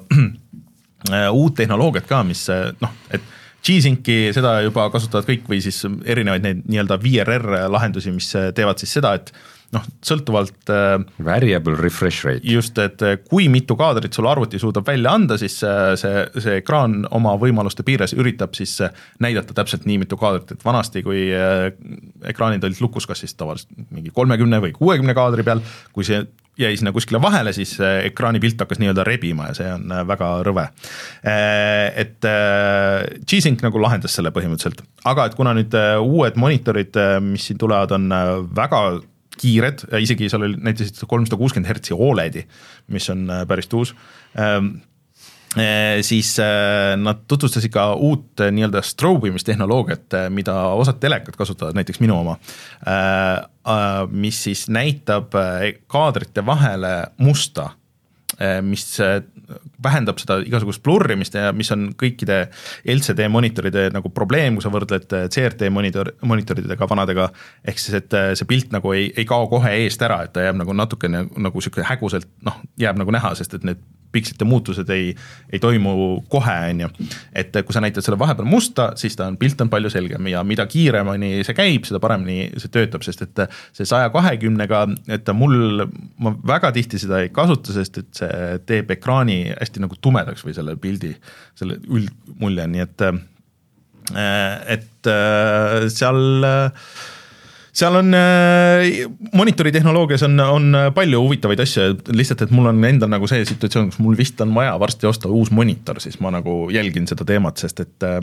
uut tehnoloogiat ka, mis noh, et G-Synci seda juba kasutavad kõik või siis erinevaid neid nii-öelda VRR lahendusi, mis teevad siis seda, et noh, sõltuvalt äh, Variable refresh rate. just, et äh, kui mitu kaadrit sul arvuti suudab välja anda, siis äh, see, see ekraan oma võimaluste piires üritab siis näidata täpselt nii mitu kaadrit, et vanasti, kui ekraanid olid lukus, kas siis tavaliselt mingi kolmekümne või kuuekümne kaadri peal, kui see jäi sinna kuskile vahele, siis ekraani pilt hakkas nii-öelda rebima ja see on väga rõve. Et G-Sync nagu lahendas selle põhimõtteliselt, aga et kuna nüüd uued monitorid, mis siin tulevad, on väga kiired, isegi seal oli näiteks kolmsada kuuskümmend hertsi Oledi, mis on äh, päris uus ähm, äh, siis äh, nad tutvustasid ka uut nii-öelda strobe imistehnoloogiat, mida osad telekad kasutavad, näiteks minu oma. mis siis näitab kaadrite vahele musta, mis vähendab seda igasugust blurrimist ja mis on kõikide LCD monitoride nagu probleem, kui sa võrdled CRT monitor, monitoridega vanadega, ehk siis, et see pilt nagu ei, ei kao kohe eest ära, et ta jääb nagu natukene nagu niisugune häguselt noh, jääb nagu näha, sest et need pikslite muutused ei, ei toimu kohe, on ju. et kui sa näitad selle vahepeal musta, siis ta on, pilt on palju selgem ja mida kiiremini see käib, seda paremini see töötab, sest et see saja kahekümnega, et mul, ma väga tihti seda ei kasuta, sest et see teeb ekraani hästi nagu tumedaks või selle pildi, selle üldmulje, nii et, et seal seal on äh,, monitori tehnoloogias on, on palju huvitavaid asju, lihtsalt, et mul on endal nagu see situatsioon, kus mul vist on vaja varsti osta uus monitor, siis ma nagu jälgin seda teemat, sest et äh,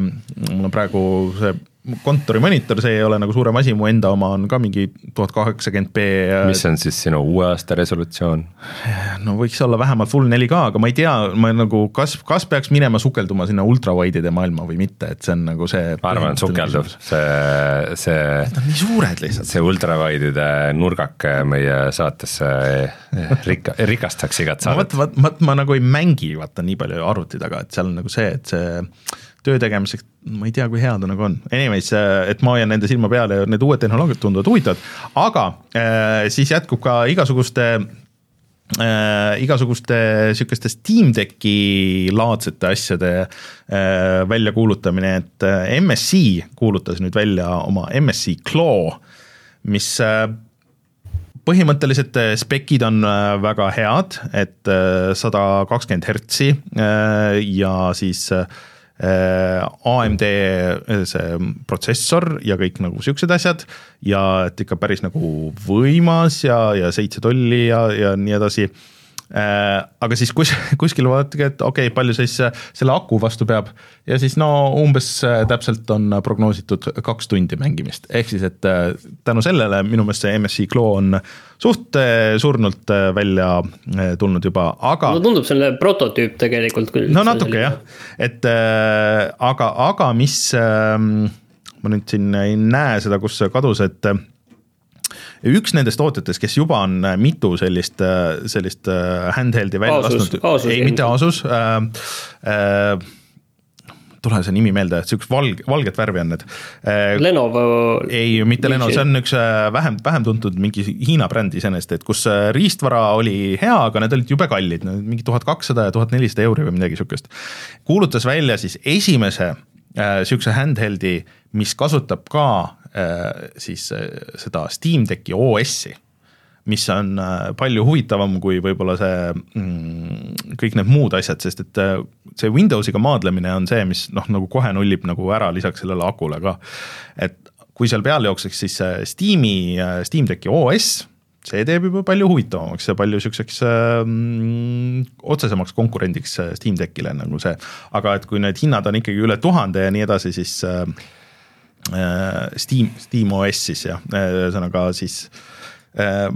mul on praegu see kontorimonitor, see ei ole nagu suurem asi, mu enda oma on ka mingi tuhat kaheksakümmend B. mis on siis sinu uue aasta resolutsioon? no võiks olla vähemalt full 4K, aga ma ei tea, ma nagu kas, kas peaks minema sukelduma sinna ultrawide'ide maailma või mitte, et see on nagu see. ma arvan, sukelduv, see, see. Need on nii suured lihtsalt. see ultrawide'ide nurgake meie saatesse rikka, rikastaks igat saadet. vot, vot, vot ma nagu ei mängi vaata nii palju arvuti taga, et seal on nagu see, et see töö tegemiseks, ma ei tea, kui hea ta nagu on. Anyways, äh, et ma hoian nende silma peal ja need uued tehnoloogiad tunduvad huvitavad, aga äh, siis jätkub ka igasuguste äh, igasuguste sihukeste Steam Decki laadsete asjade äh, väljakuulutamine, et äh, MSC kuulutas nüüd välja oma MSC Claw, mis äh, põhimõtteliselt spekid on väga head, et sada kakskümmend hertsi ja siis Äh, AMD äh, see protsessor ja kõik nagu siuksed asjad ja et ikka päris nagu võimas ja, ja seitse tolli ja, ja nii edasi. Äh, aga siis kus, <laughs> kuskil vaadake, et okei okay,, palju siis äh, selle aku vastu peab ja siis no umbes äh, täpselt on prognoositud kaks tundi mängimist, ehk siis, et tänu sellele minu meelest see MSI Claw on suht surnult välja tulnud juba, aga. no tundub selline prototüüp tegelikult küll. no natuke jah, et aga, aga mis, ähm, ma nüüd siin ei näe seda, kus see kadus, et üks nendest tootjatest, kes juba on äh, mitu sellist, äh, sellist äh, handheld'i välja lasknud, ei mitte Asus äh,, äh, tule see nimi meelde, siukest valg, valget värvi on need. Lenovo. ei, mitte Lenovo, see on üks vähem, vähem tuntud mingi Hiina bränd iseenesest, et kus riistvara oli hea, aga need olid jube kallid, mingi tuhat kakssada ja tuhat nelisada euri või midagi sihukest. kuulutas välja siis esimese sihukese handheld'i, mis kasutab ka siis äh, seda Steam Decki OS-i, mis on äh, palju huvitavam kui võib-olla see mm, kõik need muud asjad, sest et see Windowsiga maadlemine on see, mis noh, nagu kohe nullib nagu ära lisaks sellele akule ka. et kui seal peal jookseks siis Steam'i, Steam Decki OS, see teeb juba palju huvitavamaks ja palju niisuguseks mm, otsesemaks konkurendiks Steam Deckile nagu see, aga et kui need hinnad on ikkagi üle tuhande ja nii edasi, siis äh, Äh, Steam, Steam OS siis jah, äh, ühesõnaga siis äh,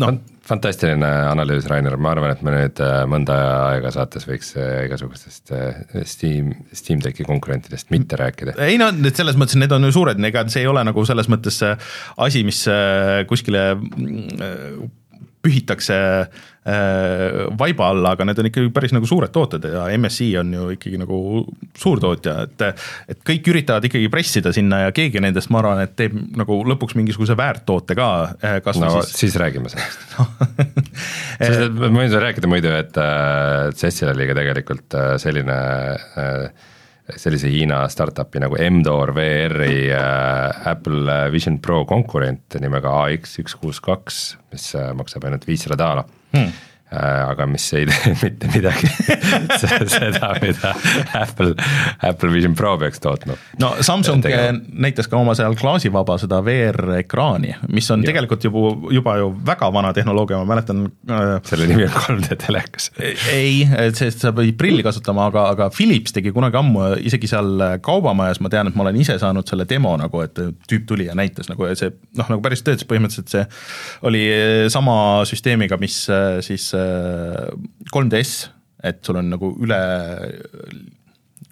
noh. fantastiline analüüs, Rainer, ma arvan, et me nüüd mõnda aega saates võiks igasugustest Steam, Steam Decki konkurentidest mitte rääkida. ei no nüüd selles mõttes, need on ju suured, ega see ei ole nagu selles mõttes asi, mis kuskile pühitakse äh, vaiba alla, aga need on ikkagi päris nagu suured tooted ja MSI on ju ikkagi nagu suurtootja, et et kõik üritavad ikkagi pressida sinna ja keegi nendest, ma arvan, et teeb nagu lõpuks mingisuguse väärttoote ka. Äh, no siis, siis räägime sellest <laughs> sest ma võin sulle rääkida muidu, et äh, CES-il oli ka tegelikult äh, selline äh, sellise Hiina startup'i nagu M-Door VR-i äh, Apple Vision Pro konkurent nimega AX üks kuus kaks, mis äh, maksab ainult viissada daala hmm. Äh, aga mis ei tee <laughs> mitte midagi seda, mida Apple, Apple Vision Pro peaks tootma. no Samsung näitas ka oma seal klaasivaba seda VR-ekraani, mis on ja. tegelikult juba, juba ju väga vana tehnoloogia, ma mäletan äh,. selle nimi on 3D telekas. ei, sest sa pidid prilli kasutama, aga, aga Philips tegi kunagi ammu isegi seal kaubamajas, ma tean, et ma olen ise saanud selle demo nagu, et tüüp tuli ja näitas nagu ja see noh, nagu päris töötas, põhimõtteliselt see oli sama süsteemiga, mis äh, siis 3DS, et sul on nagu üle,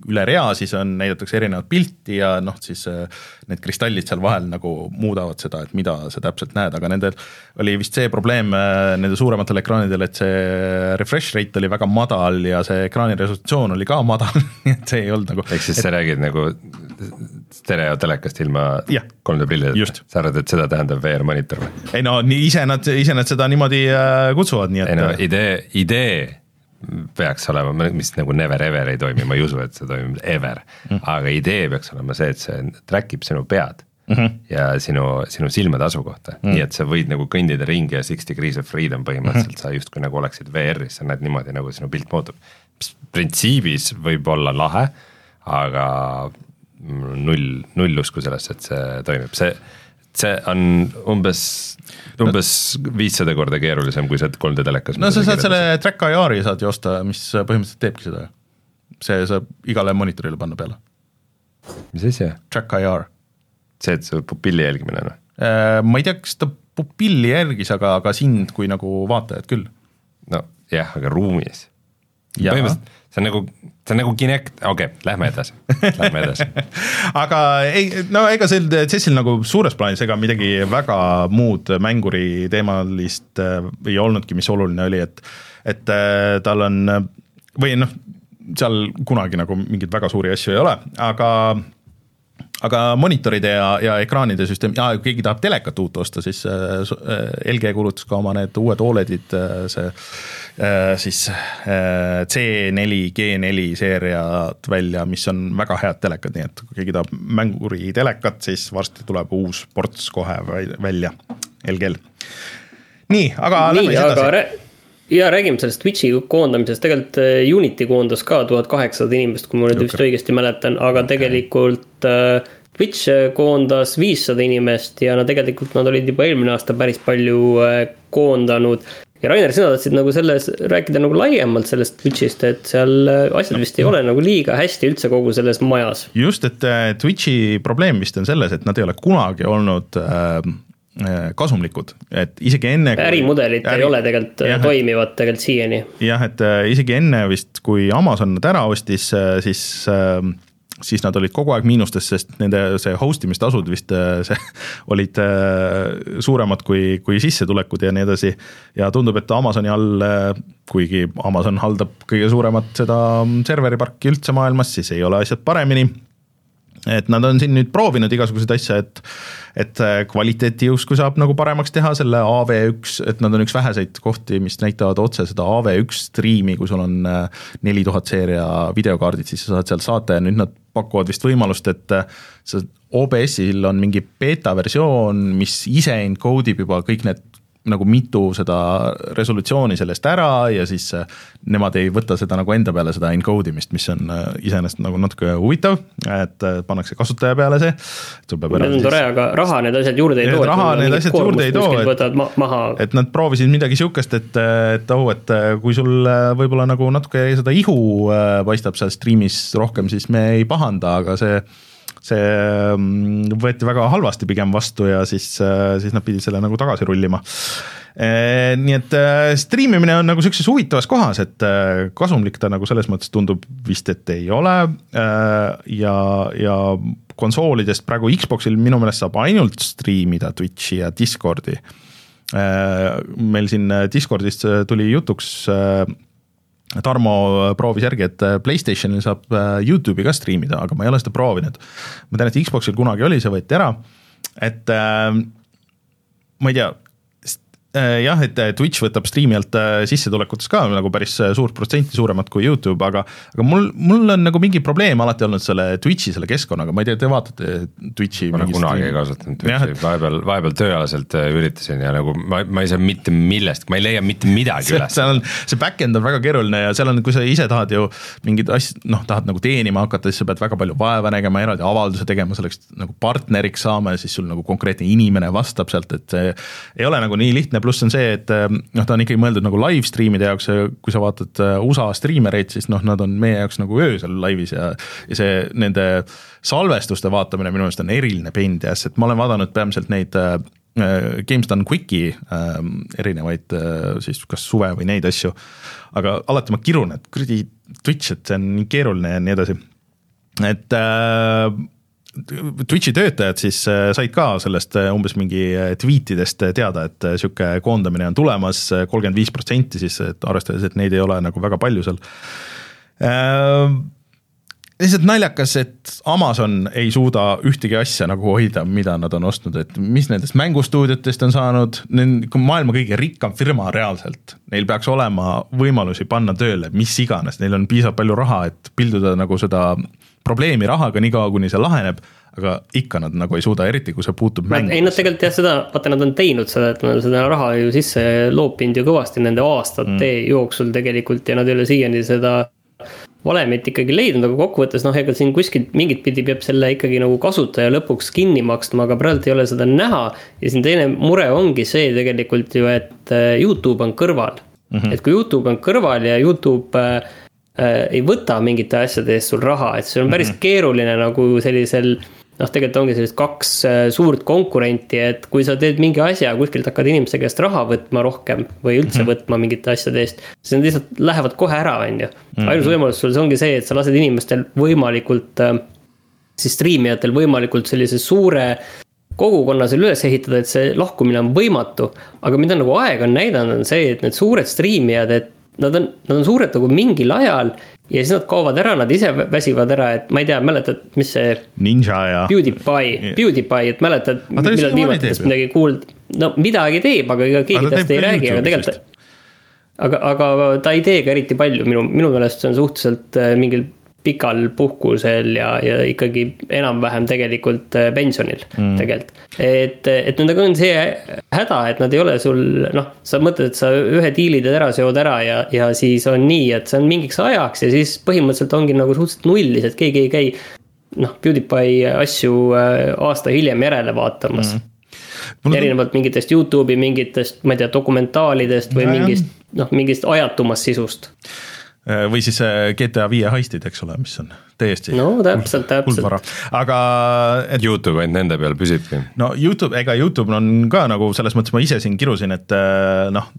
üle rea, siis on, näidatakse erinevat pilti ja noh, siis äh, need kristallid seal vahel nagu muudavad seda, et mida sa täpselt näed, aga nendel oli vist see probleem äh, nende suurematel ekraanidel, et see refresh rate oli väga madal ja see ekraani resolutsioon oli ka <laughs> madal nii et see ei olnud nagu. ehk siis et... sa räägid nagu stereotelekast ilma 3D prillideta, sa arvad, et seda tähendab VR monitor või? ei no nii ise nad, ise nad seda niimoodi äh, kutsuvad, nii et. ei no idee, idee peaks olema, mis nagu never ever ei toimi, ma ei usu, et see toimib ever mm., aga idee peaks olema see, et see track ib sinu pead mm -hmm. ja sinu, sinu silmade asukohta mm, -hmm. nii et sa võid nagu kõndida ringi ja six degrees of freedom põhimõtteliselt mm, -hmm. sa justkui nagu oleksid VR-is, sa näed niimoodi, nagu sinu pilt muutub. printsiibis võib olla lahe, aga null, null usku sellesse, et see toimib, see, see on umbes, umbes viissada korda keerulisem, kui see 3D telekas. no sa saad selle track IR-i saad ju osta, mis põhimõtteliselt teebki seda. see saab igale monitorile panna peale mis asi? Track IR. see, et see pupilli jälgimine või? Äh, ma ei tea, kas ta pupilli jälgis, aga, aga sind kui nagu vaatajat küll. nojah, aga ruumis. põhimõtteliselt see on nagu, see on nagu Kinect, okei okay,, lähme edasi, lähme edasi. <laughs> Aga ei, no ega sel CES-il nagu suures plaanis ega midagi väga muud mänguri teemalist äh, ei olnudki, mis oluline oli, et et äh, tal on või noh, seal kunagi nagu mingeid väga suuri asju ei ole, aga aga monitoride ja, ja ekraanide süsteem, ja kui keegi tahab telekat uut osta, siis äh, LG kuulutas ka oma need uued Oledid, äh, see äh, siis C4, G4 seeriad välja, mis on väga head telekad, nii et kui keegi tahab mänguri telekat, siis varsti tuleb uus ports kohe välja LG-l. nii, aga nii, lähme siis edasi ja räägime sellest Twitch'i koondamisest, tegelikult äh, Unity koondas ka tuhat kaheksasada inimest, kui ma nüüd vist õigesti mäletan, aga okay. tegelikult äh, Twitch äh, koondas viissada inimest ja no tegelikult nad olid juba eelmine aasta päris palju äh, koondanud. ja Rainer, sina tahtsid nagu selles, rääkida nagu laiemalt sellest Twitch'ist, et seal äh, asjad vist ei ole nagu liiga hästi üldse kogu selles majas. just, et Twitch'i probleem vist on selles, et nad ei ole kunagi olnud Äh, kasumlikud, et isegi enne. ärimudelid äri... ei ole tegelikult äh, jah, toimivad tegelikult siiani. jah, et äh, isegi enne vist, kui Amazon nad ära ostis, siis siis nad olid kogu aeg miinustes, sest nende see host imistasud vist <laughs> see, olid suuremad kui, kui sissetulekud ja nii edasi. ja tundub, et Amazoni all, kuigi Amazon haldab kõige suuremat seda serveriparki üldse maailmas, siis ei ole asjad paremini et nad on siin nüüd proovinud igasuguseid asju, et et kvaliteeti justkui saab nagu paremaks teha selle AV1, et nad on üks väheseid kohti, mis näitavad otse seda AV1 striimi, kui sul on äh, neli tuhat seeria videokaardid, siis sa saad sealt saata ja nüüd nad pakuvad vist võimalust, et äh, sa OBS-il on mingi beeta versioon, mis ise encode ib juba kõik need nagu mitu seda resolutsiooni sellest ära ja siis äh, nemad ei võta seda nagu enda peale, seda encode imist, mis on äh, iseenesest nagu natuke huvitav, et äh, pannakse kasutaja peale see. see on tore, aga raha need asjad juurde ei too. raha need asjad juurde ei too, et, et nad proovisid midagi sihukest, et, et oh, et kui sul võib-olla nagu natuke seda ihu paistab seal striimis rohkem, siis me ei pahanda, aga see see mm, võeti väga halvasti pigem vastu ja siis, äh, siis nad pidid selle nagu tagasi rullima. Äh, nii et äh, striimimine on nagu sihukeses huvitavas kohas, et kasumlik ta nagu selles mõttes tundub vist, et ei ole. ja, ja konsoolidest praegu Xbox'il minu meelest saab ainult striimida Twitch'i ja Discordi. meil siin Discordist tuli jutuks Tarmo proovis järgi, et Playstationil saab äh, Youtube'i ka striimida, aga ma ei ole seda proovinud. ma tean, et Xbox'il kunagi oli, see võeti ära, et äh, ma ei tea, Äh, jah, et äh, Twitch võtab striimi alt äh, sissetulekutest ka nagu päris suurt protsenti suuremat kui Youtube, aga aga mul, mul on nagu mingi probleem alati olnud selle Twitch'i, selle keskkonnaga, ma ei tea, te vaatate Twitch'i? ma olen kunagi ei kasutanud Twitch'i, vahepeal, vahepeal tööalaselt üritasin ja nagu ma, ma ei saa mitte millestki, ma ei leia mitte midagi <laughs> üles. seal on, see back-end on väga keeruline ja seal on, kui sa ise tahad ju mingeid asju, noh, tahad nagu teenima hakata, siis sa pead väga palju vaeva nägema, eraldi avalduse tegema, selleks nagu partneriks saama ja siis sul nagu konkreetne inimene vastab sealt, et see ei ole nagu nii lihtne, pluss on see, et eh, noh, ta on ikkagi mõeldud nagu live stream'ide jaoks ja kui sa vaatad eh, USA striimereid, siis noh, nad on meie jaoks nagu öösel laivis ja ja see nende salvestuste vaatamine minu meelest on eriline pain in the ass, et ma olen vaadanud peamiselt neid äh, Games Done Quicki äh, erinevaid äh, siis kas suve või neid asju, aga alati ma kirun, et kuradi Twitch, et see on nii keeruline ja nii edasi. et äh, Twitch'i töötajad siis äh, said ka sellest äh, umbes mingi äh, tweetidest teada, et sihuke koondamine on tulemas, kolmkümmend viis protsenti siis, et arvestades, et neid ei ole nagu väga palju seal lihtsalt naljakas, et Amazon ei suuda ühtegi asja nagu hoida, mida nad on ostnud, et mis nendest mängustuudiotest on saanud, maailma kõige rikkam firma reaalselt. Neil peaks olema võimalusi panna tööle mis iganes, neil on piisavalt palju raha, et pilduda nagu seda probleemi rahaga niikaua, kuni see laheneb aga ikka nad nagu ei suuda, eriti kui see puutub mängu. ei, nad tegelikult jah, seda, vaata, nad on teinud seda, et nad seda raha ju sisse loopinud ju kõvasti nende aastate mm. jooksul tegelikult ja nad ei ole siiani seda valemit ikkagi leidnud, aga kokkuvõttes noh, ega siin kuskilt mingit pidi peab selle ikkagi nagu kasutaja lõpuks kinni maksma, aga praegu ei ole seda näha. ja siin teine mure ongi see tegelikult ju, et äh, Youtube on kõrval mm. -hmm. et kui Youtube on kõrval ja Youtube äh, ei võta mingite asjade eest sul raha, et see on päris mm -hmm. keeruline nagu sellisel noh, tegelikult ongi sellised kaks äh, suurt konkurenti, et kui sa teed mingi asja, kuskilt hakkad inimeste käest raha võtma rohkem või üldse mm -hmm. võtma mingite asjade eest, siis nad lihtsalt lähevad kohe ära, on ju. Mhm. ainus võimalus sul ongi see, et sa lased inimestel võimalikult, äh, siis striimijatel võimalikult sellise suure kogukonna seal üles ehitada, et see lahkumine on võimatu. aga mida nagu aeg on näidanud, on see, et need suured striimijad, et nad on, nad on suured nagu mingil ajal ja siis nad kaovad ära, nad ise väsivad ära, et ma ei tea, mäletad, mis see. Ninja ja. PewDiePie, PewDiePie, et mäletad, millal viimati tast midagi kuuld-, no midagi teeb, aga ega keegi tast ei räägi, aga tegelikult. aga, aga ta ei tee ka eriti palju, minu, minu meelest see on suhteliselt äh, mingil pikal puhkusel ja, ja ikkagi enam-vähem tegelikult äh, pensionil mm. tegelikult. et, et nendega on see häda, et nad ei ole sul noh, sa mõtled, et sa ühe diili teed ära, seod ära ja, ja siis on nii, et see on mingiks ajaks ja siis põhimõtteliselt ongi nagu suhteliselt nullis, et keegi ei käi. noh, PewDiePie asju äh, aasta hiljem järele vaatamas mm. Mulle erinevalt mingitest Youtube'i mingitest, ma ei tea, dokumentaalidest või ja, mingist, noh, mingist ajatumast sisust või siis äh, GTA viie heistid, eks ole, mis on täiesti. no täpselt, täpselt. aga et.... Youtube ainult nende peal püsibki. no Youtube, ega Youtube on ka nagu selles mõttes ma ise siin kirusin, et äh, noh.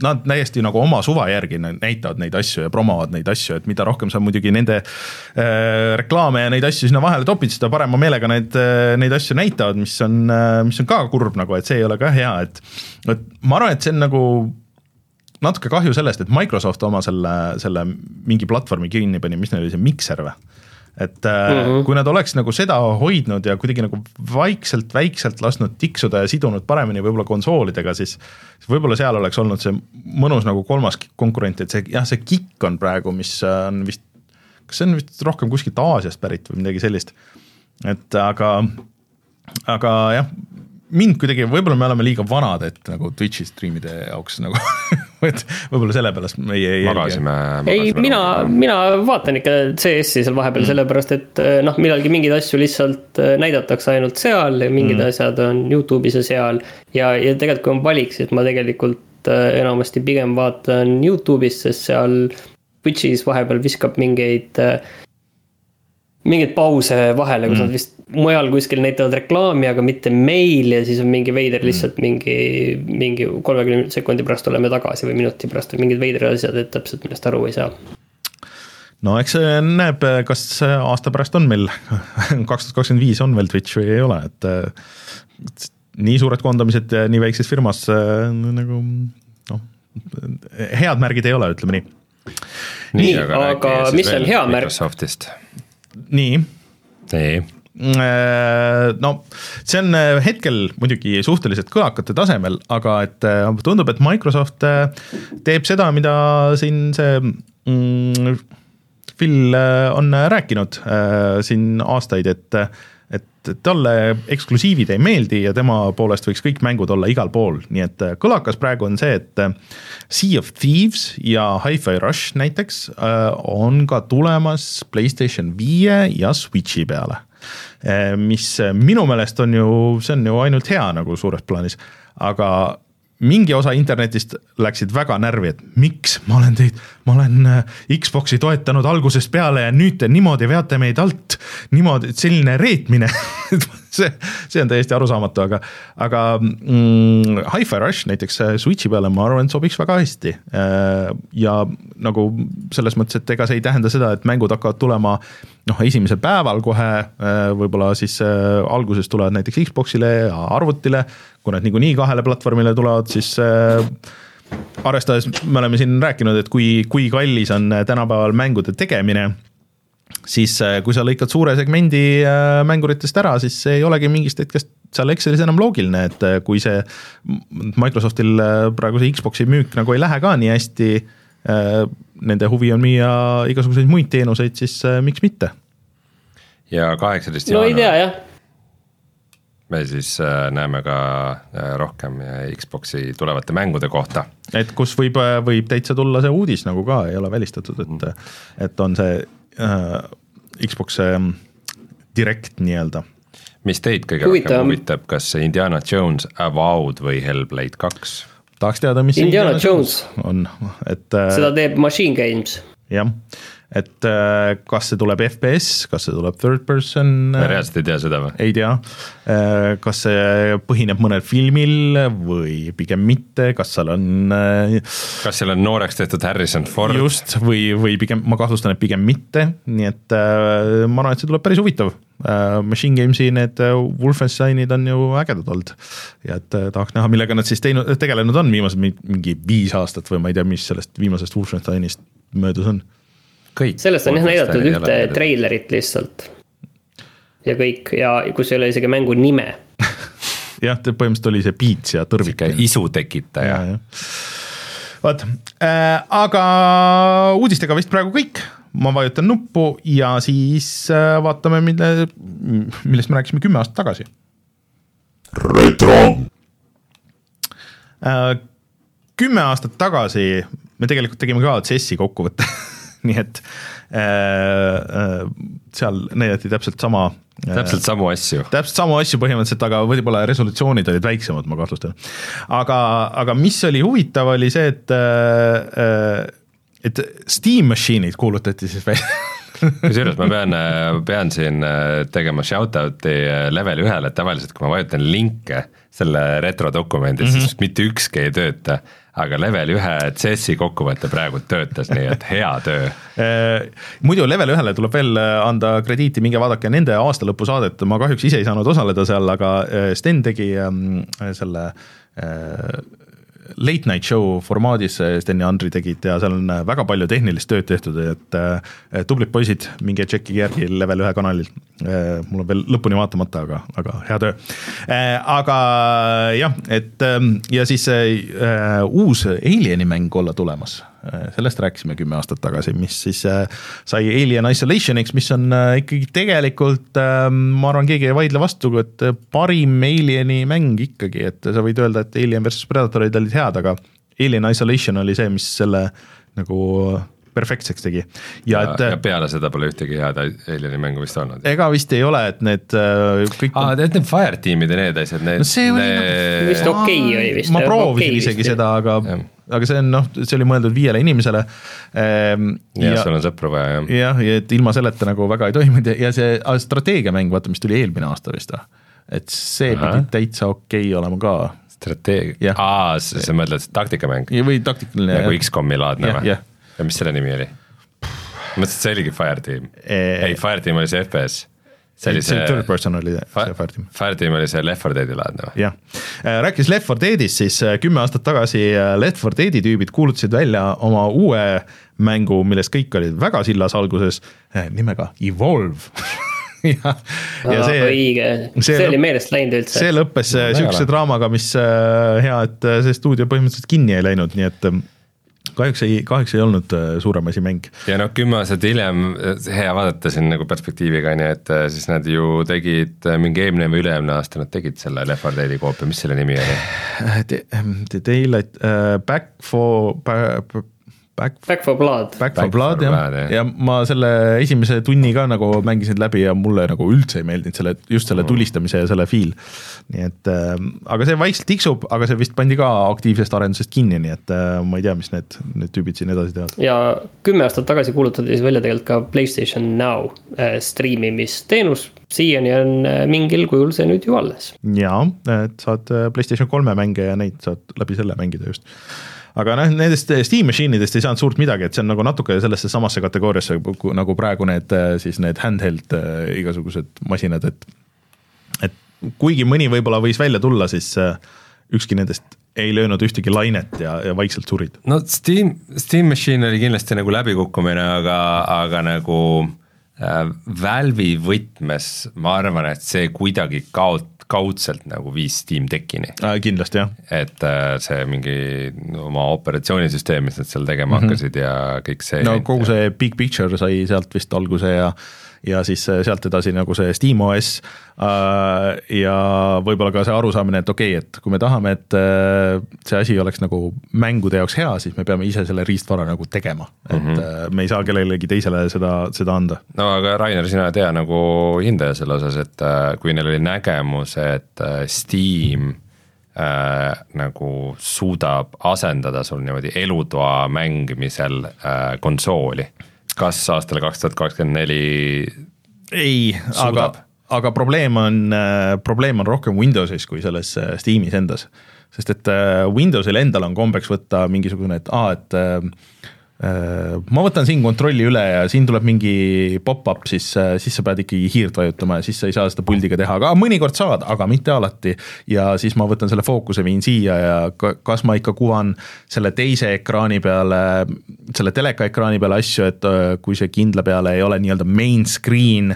Nad täiesti nagu oma suva järgi näitavad neid asju ja promovad neid asju, et mida rohkem sa muidugi nende äh, reklaame ja neid asju sinna vahele topid, seda parema meelega need, neid asju näitavad, mis on, mis on ka kurb nagu, et see ei ole ka hea, et. et ma arvan, et see on nagu natuke kahju sellest, et Microsoft oma selle, selle mingi platvormi kinni pani, mis neil oli see Mixer või? et mm -hmm. kui nad oleks nagu seda hoidnud ja kuidagi nagu vaikselt, väikselt lasknud tiksuda ja sidunud paremini võib-olla konsoolidega, siis võib-olla seal oleks olnud see mõnus nagu kolmas konkurent, et see jah, see KIK on praegu, mis on vist, kas see on vist rohkem kuskilt Aasiast pärit või midagi sellist. et aga, aga jah, mind kuidagi, võib-olla me oleme liiga vanad, et nagu Twitch'i striimide jaoks nagu <laughs> et võib-olla sellepärast meie ei magasime, magasime. ei, mina, mina vaatan ikka CS-i seal vahepeal mm. sellepärast, et eh, noh, millalgi mingeid asju lihtsalt eh, näidatakse ainult seal ja mingid mm. asjad on Youtube'is ja seal. ja, ja tegelikult, kui on valik, siis ma tegelikult eh, enamasti pigem vaatan Youtube'is, sest seal Twitch'is vahepeal viskab mingeid mingeid pause vahele, kus mm. nad vist mujal kuskil näitavad reklaami, aga mitte meil ja siis on mingi veider lihtsalt mm. mingi, mingi kolmekümne sekundi pärast oleme tagasi või minuti pärast või mingid veidrad asjad, et täpselt millest aru ei saa. no eks näeb, kas aasta pärast on meil, <laughs> kaks tuhat kakskümmend viis on veel Twitch või ei ole, et nii suured koondamised nii väikses firmas nagu noh, head märgid ei ole, ütleme nii. nii, aga, aga mis on hea märk? Microsoftist nii. nii no see on äh, hetkel muidugi suhteliselt kõlakate tasemel, aga et äh, tundub, et Microsoft teeb seda, mida siin see mm, Phil on rääkinud siin aastaid, et et talle eksklusiivid ei meeldi ja tema poolest võiks kõik mängud olla igal pool, nii et äh, kõlakas praegu on see, et äh, Sea of Thieves ja Hi-Fi Rush näiteks äh, on ka tulemas Playstation viie ja Switchi peale. Mis minu meelest on ju, see on ju ainult hea nagu suures plaanis, aga mingi osa internetist läksid väga närvi, et miks ma olen teid, ma olen äh, Xbox'i toetanud algusest peale ja nüüd te niimoodi veate meid alt. niimoodi, selline reetmine <laughs> see, see on täiesti arusaamatu, aga, aga mm, Hi-Fi Rush näiteks Switch'i peale ma arvan, et sobiks väga hästi. Ja nagu selles mõttes, et ega see ei tähenda seda, et mängud hakkavad tulema noh, esimesel päeval kohe, võib-olla siis alguses tulevad näiteks Xbox'ile ja arvutile. Kui nad niikuinii kahele platvormile tulevad, siis äh, arvestades, me oleme siin rääkinud, et kui, kui kallis on äh, tänapäeval mängude tegemine, siis äh, kui sa lõikad suure segmendi mänguritest ära, siis ei olegi mingist hetkest seal Excelis enam loogiline, et kui see Microsoftil praegu see Xbox'i müük nagu ei lähe ka nii hästi, nende huvi on müüa igasuguseid muid teenuseid, siis miks mitte? ja kaheksateist no ei tea jah me siis äh, näeme ka äh, rohkem äh, Xbox'i tulevate mängude kohta. et kus võib, võib täitsa tulla see uudis nagu ka, ei ole välistatud, et, mhm. et on see äh, Xbox ähm, Direct nii-öelda. mis teid kõige rohkem huvitab, kas Indiana Jones Avowed või Hellblade kaks? Tahaks teada, mis Indiana Jones. on, et seda teeb Machine Games. jah, et äh, kas see tuleb FPS, kas see tuleb third person ma reaalselt ei tea seda või? ei tea, kas see põhineb mõnel filmil või pigem mitte, kas seal on kas seal on nooreks tehtud Harrison Ford? just, või, või pigem, ma kahtlustan, et pigem mitte, nii et ma arvan, et see tuleb päris huvitav. Machine Games'i need Wolfensteinid on ju ägedad olnud ja et tahaks näha, millega nad siis teinud, tegelenud on viimased mingi viis aastat või ma ei tea, mis sellest viimasest Wolfensteinist möödas on. Sellest on jah näidatud ühte treilerit lihtsalt. ja kõik ja kus ei ole isegi mängu nime <laughs> jah, põhimõtteliselt oli see Beats ja tõrvik. isu tekitaja. vot äh,, aga uudistega vist praegu kõik, ma vajutan nuppu ja siis äh, vaatame, mille, millest me rääkisime kümme aastat tagasi. retro äh,. kümme aastat tagasi me tegelikult tegime ka CS-i kokkuvõtte <laughs> <laughs> nii et äh, äh, seal näidati täpselt sama äh, täpselt samu asju. täpselt samu asju põhimõtteliselt, aga võib-olla resolutsioonid olid väiksemad, ma kahtlustan. aga, aga mis oli huvitav, oli see, et äh, et Steam Machine'id kuulutati siis välja <laughs> kusjuures ma pean, pean siin tegema shout-out'i level ühele, et tavaliselt kui ma vajutan linke selle retrodokumendi mm, -hmm. siis mitte ükski ei tööta aga level ühe CS-i kokkuvõte praegu töötas, nii et hea töö. Äh, <laughs> muidu level ühele tuleb veel äh, anda krediiti, minge vaadake nende aastalõpusaadet, ma kahjuks ise ei saanud osaleda seal, aga äh, Sten tegi ähm, selle late night show formaadis Sten ja Andri tegid ja seal on väga palju tehnilist tööd tehtud, et äh, tublid poisid, minge tšekkige järgi level ühe kanalil. Mul on veel lõpuni vaatamata, aga, aga hea töö. Aga jah, et ja siis uus Alieni mäng olla tulemas sellest rääkisime kümme aastat tagasi, mis siis äh, sai Alien Isolationiks, mis on äh, ikkagi tegelikult, ähm, ma arvan, keegi ei vaidle vastu, et parim Alieni mäng ikkagi, et sa võid öelda, et Alien versus Predatorid olid head, aga Alien Isolation oli see, mis selle nagu perfektseks tegi. ja et. peale seda pole ühtegi head Alieni mängu vist olnud. ega vist ei ole, et need kõik. aa, need on Fireteamid ja need asjad, need. no see oli need... nagu. vist okei okay oli vist. ma proovisin okay isegi vist. seda, aga ja aga see on noh, see oli mõeldud viiele inimesele ehm,. jah ja,, sul on sõpru vaja, jah. jah, ja et ilma selleta nagu väga ei toiminud ja see strateegiamäng, vaata, mis tuli eelmine aasta vist või? et see Aha. pidi täitsa okei okay olema ka. strateegia, aa, sa mõtled taktikamäng? või taktikaline. nagu X-komi laadne või? ja mis selle nimi oli? mõtlesin, et see oligi Fireteam ei, Fireteam oli see FPS see oli see third person oli see Fireteam. Fireteam oli see Left 4 Deadi laadne või? jah, äh, rääkis Left 4 Deadist, siis äh, kümme aastat tagasi äh, Left 4 Deadi tüübid kuulutasid välja oma uue mängu, millest kõik olid väga sillas alguses, nimega Evolve <laughs> ja, ja see õige, see, see oli meelest läinud üldse. see lõppes sihukese draamaga, mis hea, et see stuudio põhimõtteliselt kinni ei läinud, nii et kahjuks ei, kahjuks ei olnud äh, suurem asi mäng. ja noh, kümme aastat hiljem, äh, hea vaadata siin nagu perspektiiviga on ju, et äh, siis nad ju tegid mingi eelmine või üle-eelmine aasta nad tegid selle Left 4 Deadi koopia, mis selle nimi oli? The Daylight uh,, Back for Back, Back for Blood. Back for Back Blood jah, ja. ja ma selle esimese tunni ka nagu mängisin läbi ja mulle nagu üldse ei meeldinud selle, just selle mm. tulistamise ja selle feel. Nii et äh, aga see vaikselt tiksub, aga see vist pandi ka aktiivsest arendusest kinni, nii et äh, ma ei tea, mis need, need tüübid siin edasi teevad. ja kümme aastat tagasi kuulutati siis välja tegelikult ka Playstation Now äh, striimimisteenus siiani on äh, mingil kujul see nüüd ju alles. jaa, et saad äh, Playstation kolme mänge ja neid saad läbi selle mängida just aga noh, nendest Steam machine idest ei saanud suurt midagi, et see on nagu natuke sellesse samasse kategooriasse nagu praegu need siis need handheld äh, igasugused masinad, et kuigi mõni võib-olla võis välja tulla, siis äh, ükski nendest ei löönud ühtegi lainet ja, ja vaikselt surid. no Steam, Steam Machine oli kindlasti nagu läbikukkumine, aga, aga nagu äh, Valve'i võtmes ma arvan, et see kuidagi kaot-, kaudselt nagu viis Steam Deckini äh,. kindlasti jah. et äh, see mingi oma operatsioonisüsteem, mis nad seal tegema mm -hmm. hakkasid ja kõik see. no kogu see big picture sai sealt vist alguse ja ja siis äh, sealt edasi nagu see SteamOS äh, ja võib-olla ka see arusaamine, et okei okay,, et kui me tahame, et äh, see asi oleks nagu mängude jaoks hea, siis me peame ise selle riistvara nagu tegema, et mm -hmm. me ei saa kellelegi teisele seda, seda anda. no aga Rainer, sina oled hea nagu hindaja selle osas, et kui neil oli nägemus, et Steam äh, nagu suudab asendada sul niimoodi elutoa mängimisel äh, konsooli. Kas aastal kaks tuhat kakskümmend neli ei, aga, aga probleem on, probleem on rohkem Windowsis kui selles Steamis endas. sest et Windowsil endal on kombeks võtta mingisugune, et aa, et Äh, ma võtan siin kontrolli üle ja siin tuleb mingi pop-up, siis, äh, siis sa pead ikkagi hiirt vajutama ja siis sa ei saa seda puldiga teha, aga mõnikord saad, aga mitte alati. ja siis ma võtan selle fookuse, viin siia ja kas ma ikka kuvan selle teise ekraani peale, selle teleka ekraani peale asju, et äh, kui see kindla peale ei ole nii-öelda main screen,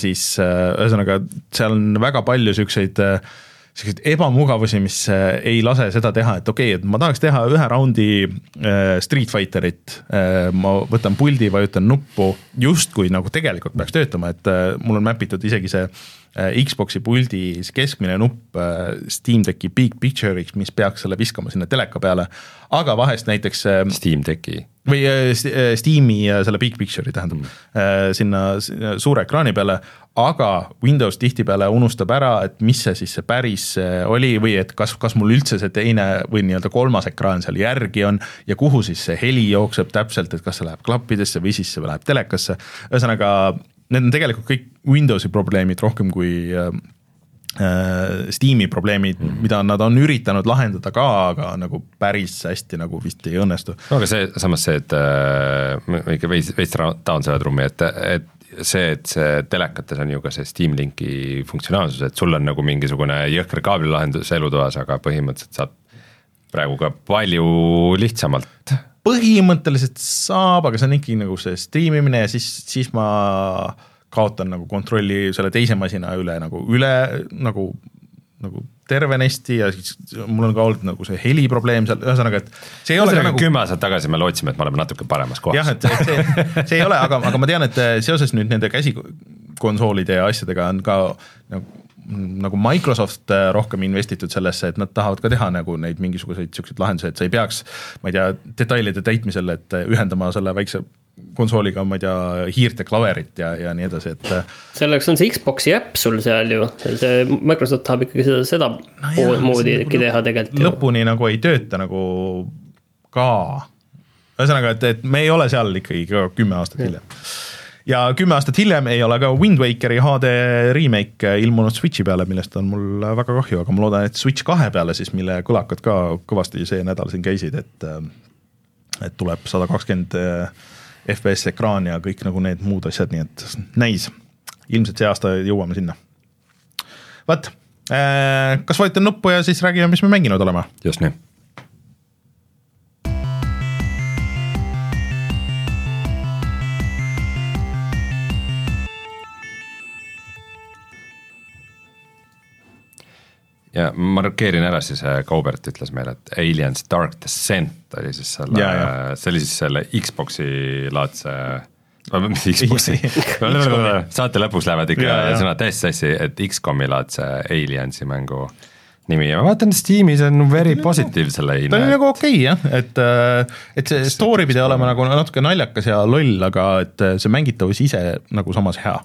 siis ühesõnaga, seal on väga palju siukseid äh, selliseid ebamugavusi, mis äh, ei lase seda teha, et okei okay,, et ma tahaks teha ühe raundi äh, Street Fighterit äh,. ma võtan puldi, vajutan nuppu justkui nagu tegelikult peaks töötama, et äh, mul on map itud isegi see äh, Xbox'i puldi keskmine nupp äh, Steam Decki big picture'iks, mis peaks selle viskama sinna teleka peale. aga vahest näiteks äh,. Steam Decki või äh, Steam'i selle big picture'i tähendab mm., sinna suure ekraani peale, aga Windows tihtipeale unustab ära, et mis see siis see päris oli või et kas, kas mul üldse see teine või nii-öelda kolmas ekraan seal järgi on ja kuhu siis see heli jookseb täpselt, et kas see läheb klappidesse või siis see läheb telekasse. ühesõnaga, need on tegelikult kõik Windowsi probleemid rohkem kui Äh, Steam'i probleemid, mida nad on üritanud lahendada ka, aga nagu päris hästi nagu vist ei õnnestu. no aga see, samas see, et äh, ma ikka veits, veits taon selle trummi, et, et see, et see telekates on ju ka see Steam Linki funktsionaalsus, et sul on nagu mingisugune jõhker kaablilahendus elutoas, aga põhimõtteliselt saab praegu ka palju lihtsamalt. põhimõtteliselt saab, aga see on ikkagi nagu see striimimine ja siis, siis ma äh, kaotan nagu kontrolli selle teise masina üle nagu üle nagu, nagu tervenesti ja siis mul on ka olnud nagu see heliprobleem seal, ühesõnaga, et see ei ole ka nagu kümme aastat tagasi me lootsime, et me oleme natuke paremas kohas. jah, et, et see, see ei ole, aga, aga ma tean, et seoses nüüd nende käsikonsoolide ja asjadega on ka nagu nagu Microsoft rohkem investitud sellesse, et nad tahavad ka teha nagu neid mingisuguseid siukseid lahendusi, et sa ei peaks, ma ei tea, detailide täitmisel, et ühendama selle väikse konsooliga, ma ei tea, hiirt ja klaverit ja, ja nii edasi, et. selleks on see Xbox'i äpp sul seal ju, see Microsoft tahab ikkagi seda, seda no jah, moodi äkki nagu teha tegelikult. lõpuni nagu ei tööta nagu ka. ühesõnaga, et, et me ei ole seal ikkagi ka kümme aastat hiljem. ja kümme aastat hiljem ei ole ka Wind Wakeri HD remake ilmunud Switch'i peale, millest on mul väga kahju, aga ma loodan, et Switch kahe peale siis, mille kõlakad ka kõvasti see nädal siin käisid, et et tuleb sada kakskümmend FPS ekraan ja kõik nagu need muud asjad, nii et näis. ilmselt see aasta jõuame sinna. vot, äh, kas vajutan nuppu ja siis räägime, mis me mänginud oleme? just nii ja markeerin ära siis, äh, Kaubert ütles meile, et Aliens Dark Descent oli siis selle, see oli siis selle Xbox'i laadse <laughs> mis Xbox'i? Saate lõpus lähevad ikka sõnad täiesti sassi, et X-komi laadse Aliensi mängu nimi. Ja ma vaatan, Steamis on very positive selle hinna. ta oli nagu okei okay, jah, et, äh, et see story pidi olema nagu natuke naljakas ja loll, aga et äh, see mängitavus ise nagu samas hea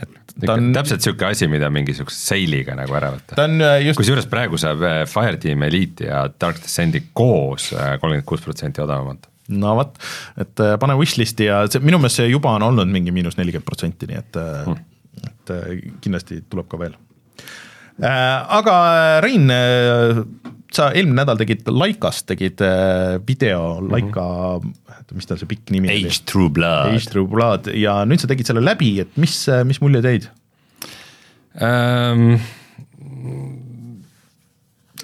et ta on täpselt niisugune asi, mida mingisuguse seiliga nagu ära võtta. ta on äh, just kusjuures praegu saab äh, Fireteam Elite ja Dark Descendi koos äh, kolmkümmend kuus protsenti odavamalt. no vot, et pane wishlist'i ja see minu meelest see juba on olnud mingi miinus nelikümmend protsenti, nii et hmm., et kindlasti tuleb ka veel. Aga Rein, sa eelmine nädal tegid Laikast, tegid video Laika mm -hmm mis tal see pikk nimi oli? Age True Blood. Age True Blood ja nüüd sa tegid selle läbi, et mis, mis mulje teid um,?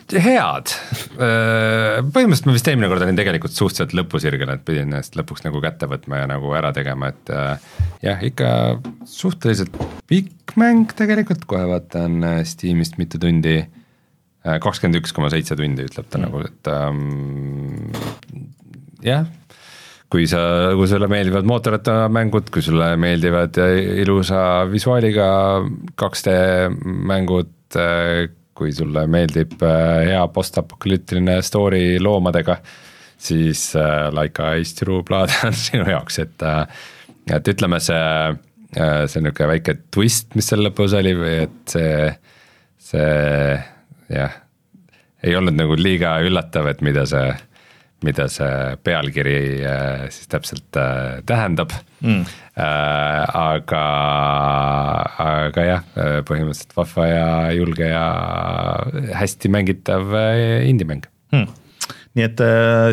head, äh, põhimõtteliselt ma vist eelmine kord olin tegelikult suhteliselt lõpusirgel, et pidin ennast lõpuks nagu kätte võtma ja nagu ära tegema, et äh, jah, ikka suhteliselt pikk mäng tegelikult, kohe vaatan äh, Steamist mitu tundi kakskümmend üks koma seitse tundi ütleb ta mm. nagu, et ähm, jah, kui sa, kui sulle meeldivad mootorrattamängud, kui sulle meeldivad ilusa visuaaliga 2D mängud, kui sulle meeldib äh, hea postapokalüptiline story loomadega, siis äh, Laika True Blood <laughs> on sinu jaoks, et, äh, et ütleme, see, see niisugune väike twist, mis seal lõpus oli või et see, see jah. Ei olnud nagu liiga üllatav, et mida see, mida see pealkiri äh, siis täpselt äh, tähendab. Mm.. aga, aga jah, põhimõtteliselt vahva ja julge ja hästi mängitav indie-mäng mm.. nii et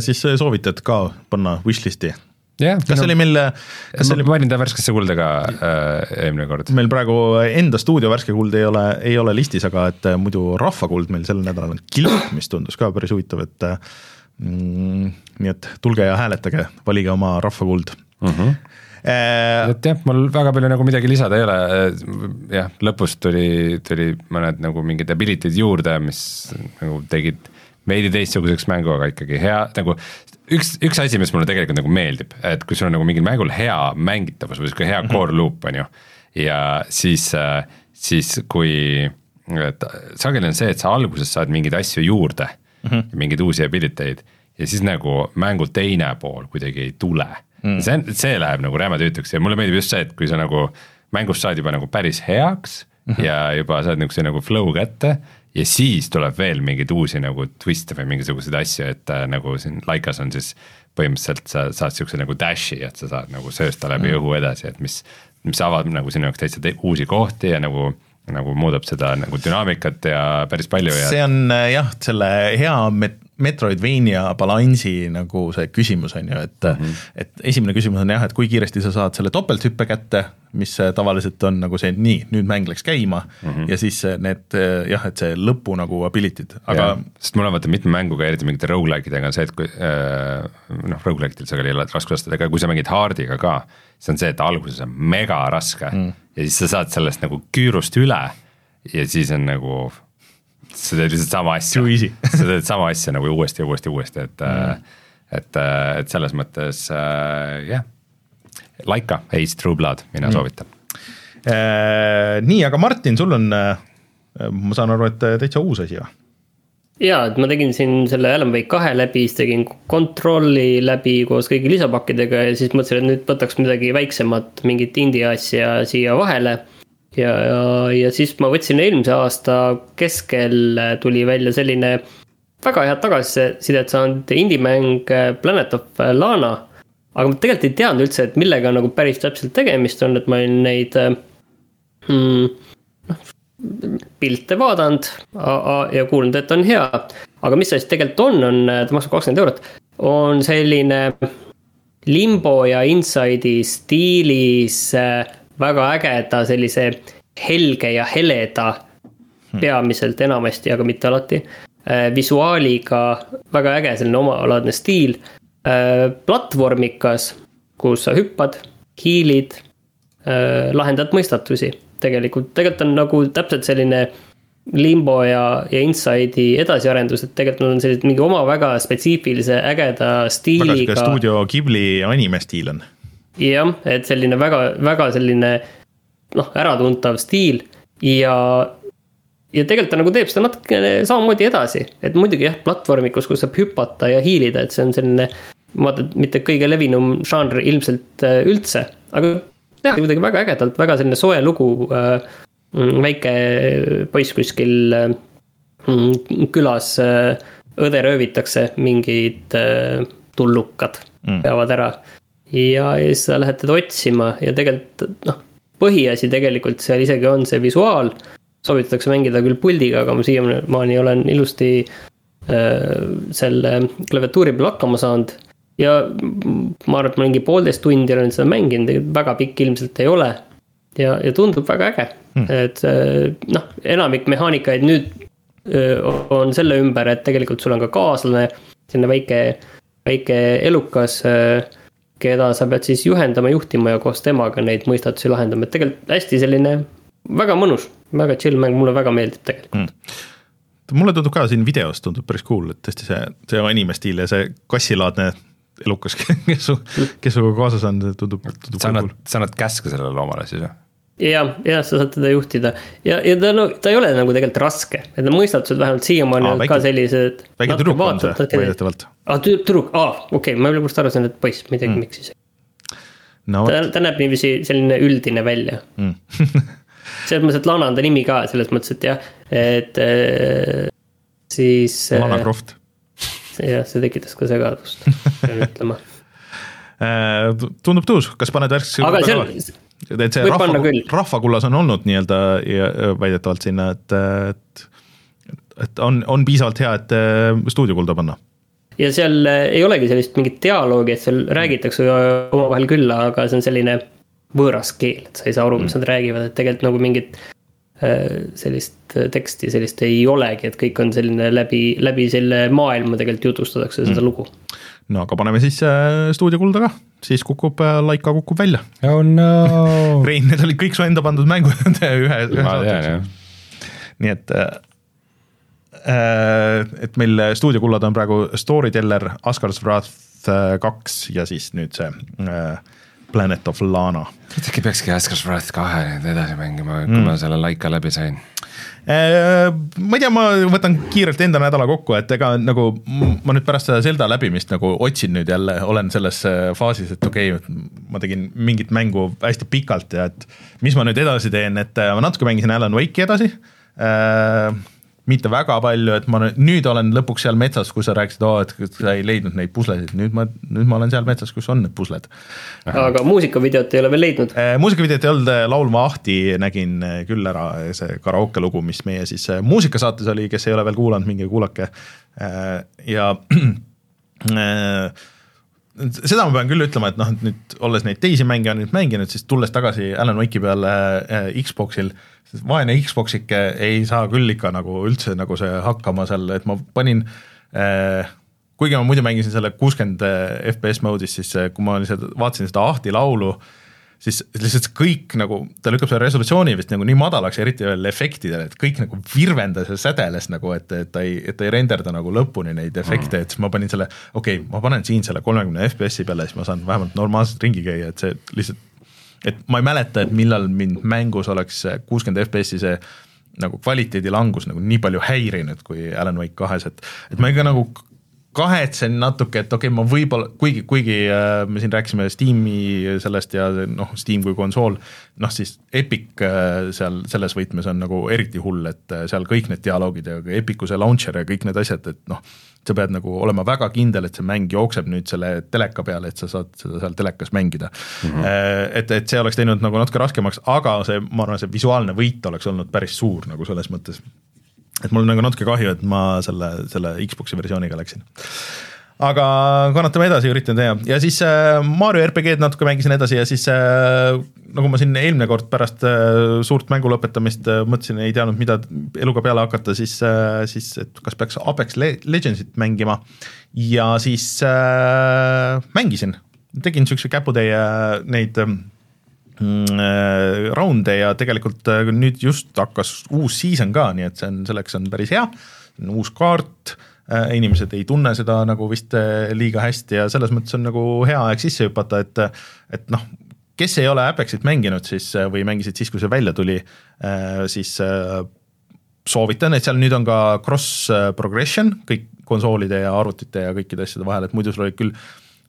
siis soovitad ka panna wishlist'i jah, kas see oli meil, kas see oli, ma panin ta värskesse kulda ka äh, eelmine kord. meil praegu enda stuudio värske kuld ei ole, ei ole listis, aga et äh, muidu rahvakuld meil sel nädalal on kilp, mis tundus ka päris huvitav, et mm, nii et tulge ja hääletage, valige oma rahvakuld mm. -hmm et jah, mul väga palju nagu midagi lisada ei ole, jah, lõpus tuli, tuli mõned nagu mingid ability'd juurde, mis nagu tegid veidi teistsuguseks mängu, aga ikkagi hea nagu üks, üks asi, mis mulle tegelikult nagu meeldib, et kui sul on nagu mingil mängul hea mängitavus või sihuke hea mm -hmm. core loop on ju. ja siis, siis kui, et sageli on see, et sa alguses saad mingeid asju juurde mm, -hmm. mingeid uusi ability eid ja siis nagu mängu teine pool kuidagi ei tule mm.. see, see läheb nagu räme tüütuks ja mulle meeldib just see, et kui sa nagu mängust saad juba nagu päris heaks mm -hmm. ja juba saad niisuguse nagu flow kätte ja siis tuleb veel mingeid uusi nagu twist'e või mingisuguseid asju, et äh, nagu siin Laikas on siis põhimõtteliselt sa saad siukse nagu dash'i, et sa saad nagu söösta läbi mm. õhu edasi, et mis, mis avab nagu sinu jaoks täitsa uusi kohti ja nagu nagu muudab seda nagu dünaamikat ja päris palju ja. see on äh, jah, selle hea met-, Metroidvania balansi nagu see küsimus on ju, et mm, -hmm. et esimene küsimus on jah, et kui kiiresti sa saad selle topelthüppe kätte, mis tavaliselt on nagu see, et nii, nüüd mäng läks käima mm -hmm. ja siis need jah, et see lõpu nagu ability'd, aga. sest mul on vaata mitme mänguga, eriti mingite rogu-like idega on see, et kui äh, noh, rogu-like idel sageli ei ole aga kui sa mängid hard'iga ka, siis on see, et alguses on mega raske mm. ja siis sa saad sellest nagu küürust üle ja siis on nagu sa teed lihtsalt sama asja, <laughs> sa teed sama asja nagu uuesti ja uuesti ja uuesti, et mm., et, et selles mõttes äh, jah yeah., Laika, Ace True Blood, mina mm. soovitan äh,. nii, aga Martin, sul on, ma saan aru, et täitsa uus asi või? jaa, et ma tegin siin selle Alan Wake kahe läbi, siis tegin Control'i läbi koos kõigi lisapakkidega ja siis mõtlesin, et nüüd võtaks midagi väiksemat, mingit indie asja siia vahele ja, ja, ja siis ma võtsin eelmise aasta keskel tuli välja selline väga head tagasisidet saanud indie-mäng äh, Planet of Lana. aga ma tegelikult ei teadnud üldse, et millega nagu päris täpselt tegemist on, et ma olin neid äh, mm, noh, pilte vaadanud ja kuulnud, et on hea. aga mis see siis tegelikult on, on, ta maksab kakskümmend eurot, on selline limbo ja inside'i stiilis äh, väga ägeda sellise helge ja heleda hmm. peamiselt enamasti, aga mitte alati. Äh, visuaaliga väga äge selline omalaadne stiil. Äh, platvormikas, kus sa hüppad, hiilid, äh, lahendad mõistatusi. tegelikult, tegelikult on nagu täpselt selline Limbo ja, ja Inside'i edasiarendus, et tegelikult nad on sellised mingi oma väga spetsiifilise ägeda stiiliga. väga sihuke stuudio Ghibli anime stiil on jah, et selline väga, väga selline noh, äratuntav stiil ja, ja tegelikult ta nagu teeb seda natukene samamoodi edasi, et muidugi jah, platvormikus, kus saab hüpata ja hiilida, et see on selline. vaata, et mitte kõige levinum žanr ilmselt äh, üldse, aga jah, kuidagi väga ägedalt, väga selline soe lugu äh,. väike poiss kuskil äh, külas äh, õde röövitakse, mingid äh, tullukad mm. peavad ära ja, ja siis sa lähed teda otsima ja tegelikult noh, põhiasi tegelikult seal isegi on see visuaal. soovitatakse mängida küll puldiga, aga ma siiamaani olen ilusti äh, selle klaviatuuri peal hakkama saanud. ja ma arvan, et ma mingi poolteist tundi olen seda mänginud, väga pikk ilmselt ei ole. ja, ja tundub väga äge hmm., et äh, noh, enamik mehaanikaid nüüd on selle ümber, et tegelikult sul on ka kaaslane, selline väike, väike elukas äh, keda sa pead siis juhendama, juhtima ja koos temaga neid mõistatusi lahendama, et tegelikult hästi selline väga mõnus, väga chill mäng, mulle väga meeldib tegelikult mm mulle tundub ka siin videos tundub päris cool, et tõesti see, see anime stiil ja see kassilaadne elukas, <laughs> kes su, kes sinuga kaasas on, tundub, tundub. sa annad, sa annad käske sellele loomale siis või? Jah, jah, sa saad teda juhtida ja, ja ta no ta ei ole nagu tegelikult raske, et need mõistatused vähemalt siiamaani on ka sellised. väike tüdruk on see väidetavalt. aa, tüdruk, aa, okei okay,, ma lõpuks arvasin, et poiss, ma ei teagi mm., miks siis no,. ta, ta näeb niiviisi selline üldine välja mm. <laughs> selles mõttes, et Lana on ta nimi ka selles mõttes, et jah, et äh, siis. Lara Croft. jah, see tekitas ka segadust, <laughs> pean ütlema tundub tõus, kas paned värskesse aga seal, et see rahva, rahvakullas on olnud nii-öelda väidetavalt sinna, et, et et on, on piisavalt hea, et stuudiokulda panna ja seal ei olegi sellist mingit dialoogi, et seal räägitakse omavahel küll, aga see on selline võõras keel, et sa ei saa aru, mis mm. nad räägivad, et tegelikult nagu mingit äh, sellist teksti sellist ei olegi, et kõik on selline läbi, läbi selle maailma tegelikult jutustatakse seda mm. lugu. No aga paneme siis äh, stuudiokulda ka, siis kukub äh,, Laika kukub välja. oh no <laughs> Rein, need olid kõik su enda pandud mängud <laughs> ühe, ühe saate. nii et äh, Äh, et meil stuudiokullad on praegu Storyteller, Asgard's Wrath kaks ja siis nüüd see äh, Planet of Lana. äkki peakski Asgard's Wrath kahe nüüd edasi mängima, kui mm. ma selle laika läbi sain ma ei tea, ma võtan kiirelt enda nädala kokku, et ega nagu ma nüüd pärast seda Zelda läbimist nagu otsin nüüd jälle, olen selles faasis, et okei okay,, ma tegin mingit mängu hästi pikalt ja et mis ma nüüd edasi teen, et ma natuke mängisin Alan Wake'i edasi mitte väga palju, et ma nüüd olen lõpuks seal metsas, kus sa rääkisid, oo, et sa ei leidnud neid puslesid, nüüd ma, nüüd ma olen seal metsas, kus on need pusled. aga muusikavideot ei ole veel leidnud? Äh, muusikavideot ei olnud, äh, Laulva ahti nägin äh, küll ära, see karaoke lugu, mis meie siis muusikasaates oli, kes ei ole veel kuulanud, minge kuulake. ja <clears throat> seda ma pean küll ütlema, et noh, nüüd olles neid teisi mänge nüüd mänginud, siis tulles tagasi Alan Wake'i peale Xbox'il sest vaene Xbox'ike ei saa küll ikka nagu üldse nagu see hakkama seal, et ma panin äh, kuigi ma muidu mängisin selle kuuskümmend FPS mode'is, siis kui ma lihtsalt vaatasin seda Ahti laulu, siis lihtsalt kõik nagu, ta lükkab selle resolutsiooni vist nagu nii madalaks, eriti veel efektidele, et kõik nagu virvendas ja sädeles nagu, et, et ta ei, et ta ei renderda nagu lõpuni neid efekte et siis ma panin selle, okei okay,, ma panen siin selle kolmekümne FPS-i peale, siis ma saan vähemalt normaalselt ringi käia, et see lihtsalt et ma ei mäleta, et millal mind mängus oleks kuuskümmend FPS-i see nagu kvaliteedi langus nagu nii palju häirinud kui Alan Wake kahes, et, et ma ikka nagu kahetsen natuke, et okei okay,, ma võib-olla, kuigi, kuigi äh, me siin rääkisime Steam'i sellest ja noh, Steam kui konsool, noh siis Epic äh, seal selles võtmes on nagu eriti hull, et äh, seal kõik need dialoogid ja Epic'u see launcher ja kõik need asjad, et noh, sa pead nagu olema väga kindel, et see mäng jookseb nüüd selle teleka peale, et sa saad seda seal telekas mängida mm. -hmm. et, et see oleks teinud nagu natuke raskemaks, aga see, ma arvan, see visuaalne võit oleks olnud päris suur nagu selles mõttes. Et mul nagu natuke kahju, et ma selle, selle Xbox'i versiooniga läksin. Aga kannatame edasi, üritan teha. Ja siis äh, Mario RPG-d natuke mängisin edasi ja siis äh, nagu ma siin eelmine kord pärast äh, suurt mängu lõpetamist mõtlesin, ei teadnud, mida eluga peale hakata, siis siis et kas peaks Apex Legendsit mängima. Ja siis äh, mängisin, tegin niisuguse käputäie neid äh, raunde ja tegelikult äh, nüüd just hakkas uus season ka, nii et see on, selleks on päris hea, uus kaart Äh, inimesed ei tunne seda nagu vist äh, liiga hästi ja selles mõttes on nagu hea aeg sisse hüpata, et et noh, kes ei ole Apexit mänginud siis äh, või mängisid siis, kui see välja tuli, siis soovitan, et seal nüüd on ka cross progression kõik konsoolide ja arvutite ja kõikide asjade vahel, et muidu sul olid küll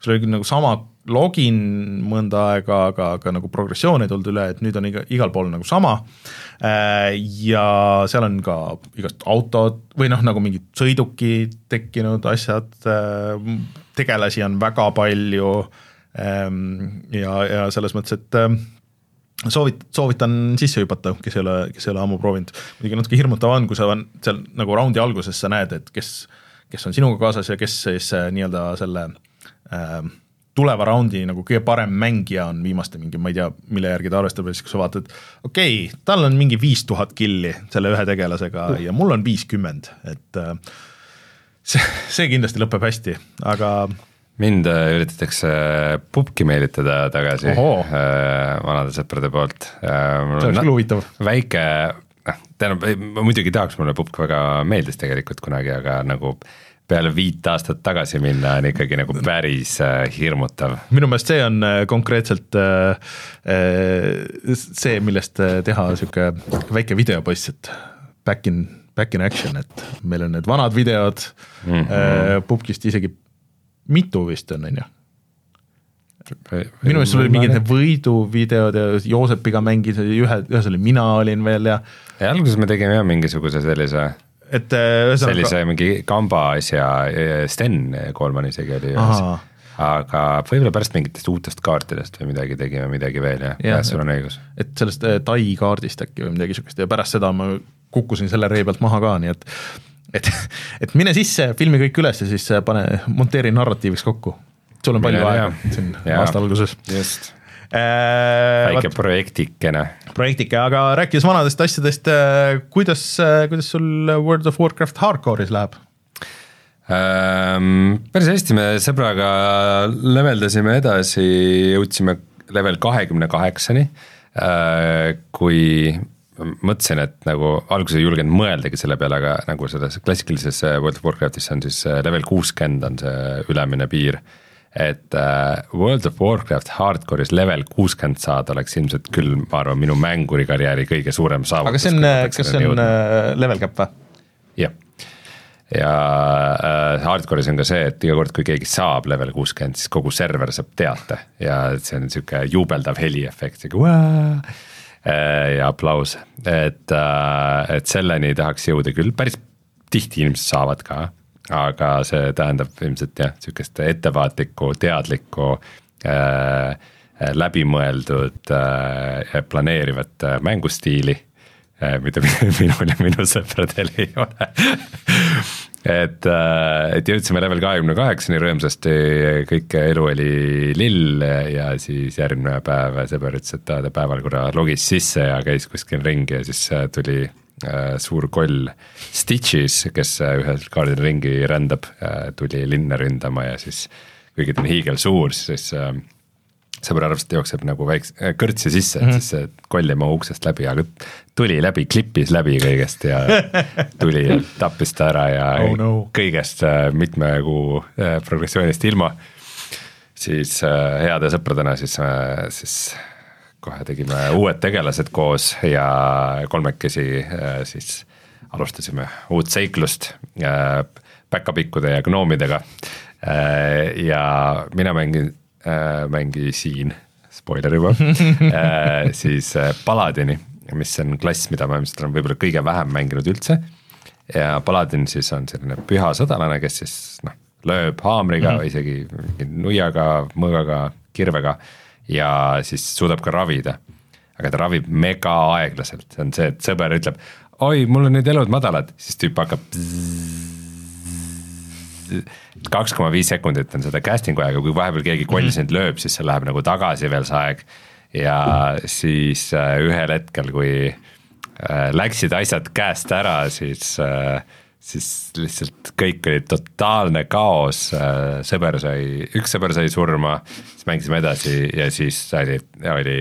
sul oli küll nagu sama login mõnda aega, aga, aga nagu progressioon ei tulnud üle, et nüüd on iga, igal pool nagu sama. Äh, ja seal on ka igast autod või noh, nagu mingid sõidukid tekkinud asjad, äh, tegelasi on väga palju. Ähm, ja, ja selles mõttes, et äh, soovit-, soovitan sisse hüpata, kes ei ole, kes ei ole ammu proovinud. muidugi natuke hirmutav on, kui sa on seal nagu raundi alguses sa näed, et kes, kes on sinuga kaasas ja kes siis nii-öelda selle äh, tuleva raundi nagu kõige parem mängija on viimaste mingi, ma ei tea, mille järgi ta arvestab siis, kui sa vaatad, okei okay,, tal on mingi viis tuhat killi selle ühe tegelasega uh. ja mul on viiskümmend, et äh, see, see kindlasti lõpeb hästi, aga mind äh, üritatakse pubki meelitada tagasi Oho. äh, vanade sõprade poolt äh,. see oleks küll huvitav. väike, noh, tähendab, muidugi tahaks, mulle pubk väga meeldis tegelikult kunagi, aga nagu äh, peale viit aastat tagasi minna on ikkagi nagu päris äh, hirmutav. minu meelest see on äh, konkreetselt äh, see, millest teha sihuke väike videopost, et back in, back in action, et meil on need vanad videod mm -hmm. pubgist isegi mitu vist on, on ju minu meelest sul oli mingid need võiduvideod ja Joosepiga mängis, ühe, ühes oli mina olin veel ja. ja alguses me tegime jah mingisuguse sellise et äh, see oli ühesõnaga, see mingi kamba asja, Sten Koolman isegi oli ühes aga võib-olla pärast mingitest uutest kaartidest või midagi tegime midagi veel ja, Jah. jah, sul on õigus. et sellest äh, Tai kaardist äkki või midagi niisugust ja pärast seda ma kukkusin selle ree pealt maha ka, nii et et, <laughs> et mine sisse, filmi kõik üles ja siis äh, pane, monteeri narratiiviks kokku. sul on palju aega siin aasta alguses just, äh,. Väike projektikene. projektike, aga rääkides vanadest asjadest, kuidas, kuidas sul World of Warcraft Hardcore'is läheb? Ähm, päris hästi, me sõbraga leveldasime edasi, jõudsime level kahekümne kaheksani, kui mõtlesin, et nagu alguses ei julgenud mõeldagi selle peale, aga nagu selles klassikalises World of Warcraftis on siis äh, level kuuskümmend on see ülemine piir. Et äh, World of Warcraft hardcore'is level kuuskümmend saada oleks ilmselt küll, ma arvan, minu mängurikarjääri kõige suurem saavutus. aga see on, kas see on äh, level cap või? jah, ja äh, hardcore'is on ka see, et iga kord, kui keegi saab level kuuskümmend, siis kogu server saab teate. Ja see on sihuke jubeldav heliefekt, sihuke vaa! Äh, ja aplaus, et äh,, et selleni tahaks jõuda küll, päris tihti inimesed saavad ka, aga see tähendab ilmselt jah, sihukest ettevaatlikku, teadlikku äh, läbimõeldud äh, planeerivat äh, mängustiili äh, mida <laughs> minul ja minu sõpradel ei ole. Et, et jõudsime level kahekümne kaheksani rõõmsasti, kõik elu oli lill ja siis järgmine päev sõber ütles, et ta päeval korra logis sisse ja käis kuskil ringi ja siis äh, tuli äh, suur koll Stitchis, kes äh, ühel kaardil ringi rändab, tuli linna ründama ja siis kuigi ta on hiigelsuur, siis äh, sõber arvas, et jookseb nagu väikse kõrtsi sisse, et siis see koll ei mahu uksest läbi, aga tuli läbi, klippis läbi kõigest ja <laughs> tuli ja tappis ta ära ja Oh no. kõigest äh, mitme kuu äh, progressioonist ilma. siis äh, heade sõpradena siis, siis kohe tegime uued tegelased koos ja kolmekesi äh, siis alustasime uut seiklust äh, päkapikkude ja gnoomidega. ja mina mängin, mängisin, spoiler juba, <laughs> siis äh, Paladini, mis on klass, mida ma ilmselt olen võib-olla kõige vähem mänginud üldse. ja Paladin siis on selline püha sõdalane, kes siis noh, lööb haamriga mm -hmm. või isegi mingi nuiaga, mõõgaga, kirvega ja siis suudab ka ravida. aga ta ravib mega aeglaselt, see on see, et sõber ütleb, oi, mul on nüüd elud madalad, siis tüüp hakkab kaks koma viis sekundit on seda casting'u aega, kui vahepeal keegi koll sind lööb, siis see läheb nagu tagasi veel see aeg. ja siis äh, ühel hetkel, kui äh, läksid asjad käest ära, siis äh, siis lihtsalt kõik oli totaalne kaos, sõber sai, üks sõber sai surma, siis mängisime edasi ja siis oli, oli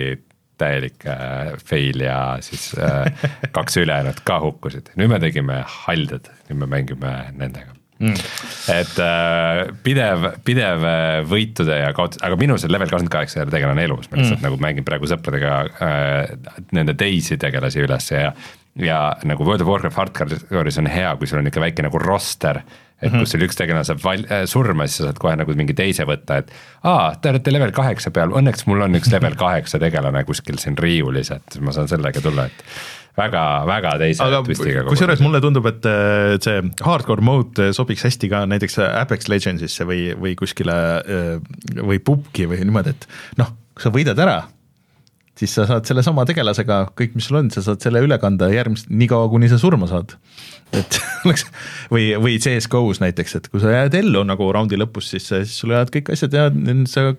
täielik äh, fail ja siis äh, kaks <laughs> ülejäänut ka hukkusid, nüüd me tegime halded, nüüd me mängime nendega mm.. et äh, pidev, pidev äh, võitude ja kaotus, aga minu see level kakskümmend kaheksa tegelane elus, ma lihtsalt mm. nagu mängin praegu sõpradega äh, nende teisi tegelasi üles ja ja nagu World of Warcraft hardcore'is on hea, kui sul on ikka väike nagu roster, et kus sul üks tegelane saab val-, surma, siis sa saad kohe nagu mingi teise võtta, et aa, te olete level kaheksa peal, õnneks mul on üks level <laughs> kaheksa tegelane kuskil siin riiulis, et ma saan sellega tulla, et väga, väga teise aga kusjuures mulle tundub, et äh, see hardcore mode sobiks hästi ka näiteks Apex Legendsisse või, või kuskile äh, või pubgi või niimoodi, et noh, kui sa võidad ära, siis sa saad sellesama tegelasega kõik, mis sul on, sa saad selle üle kanda järgmist, niikaua kuni sa surma saad. et <laughs> oleks või, või CS-GO-s näiteks, et kui sa jääd ellu nagu raundi lõpus, siis, siis sul jäävad kõik asjad ja sa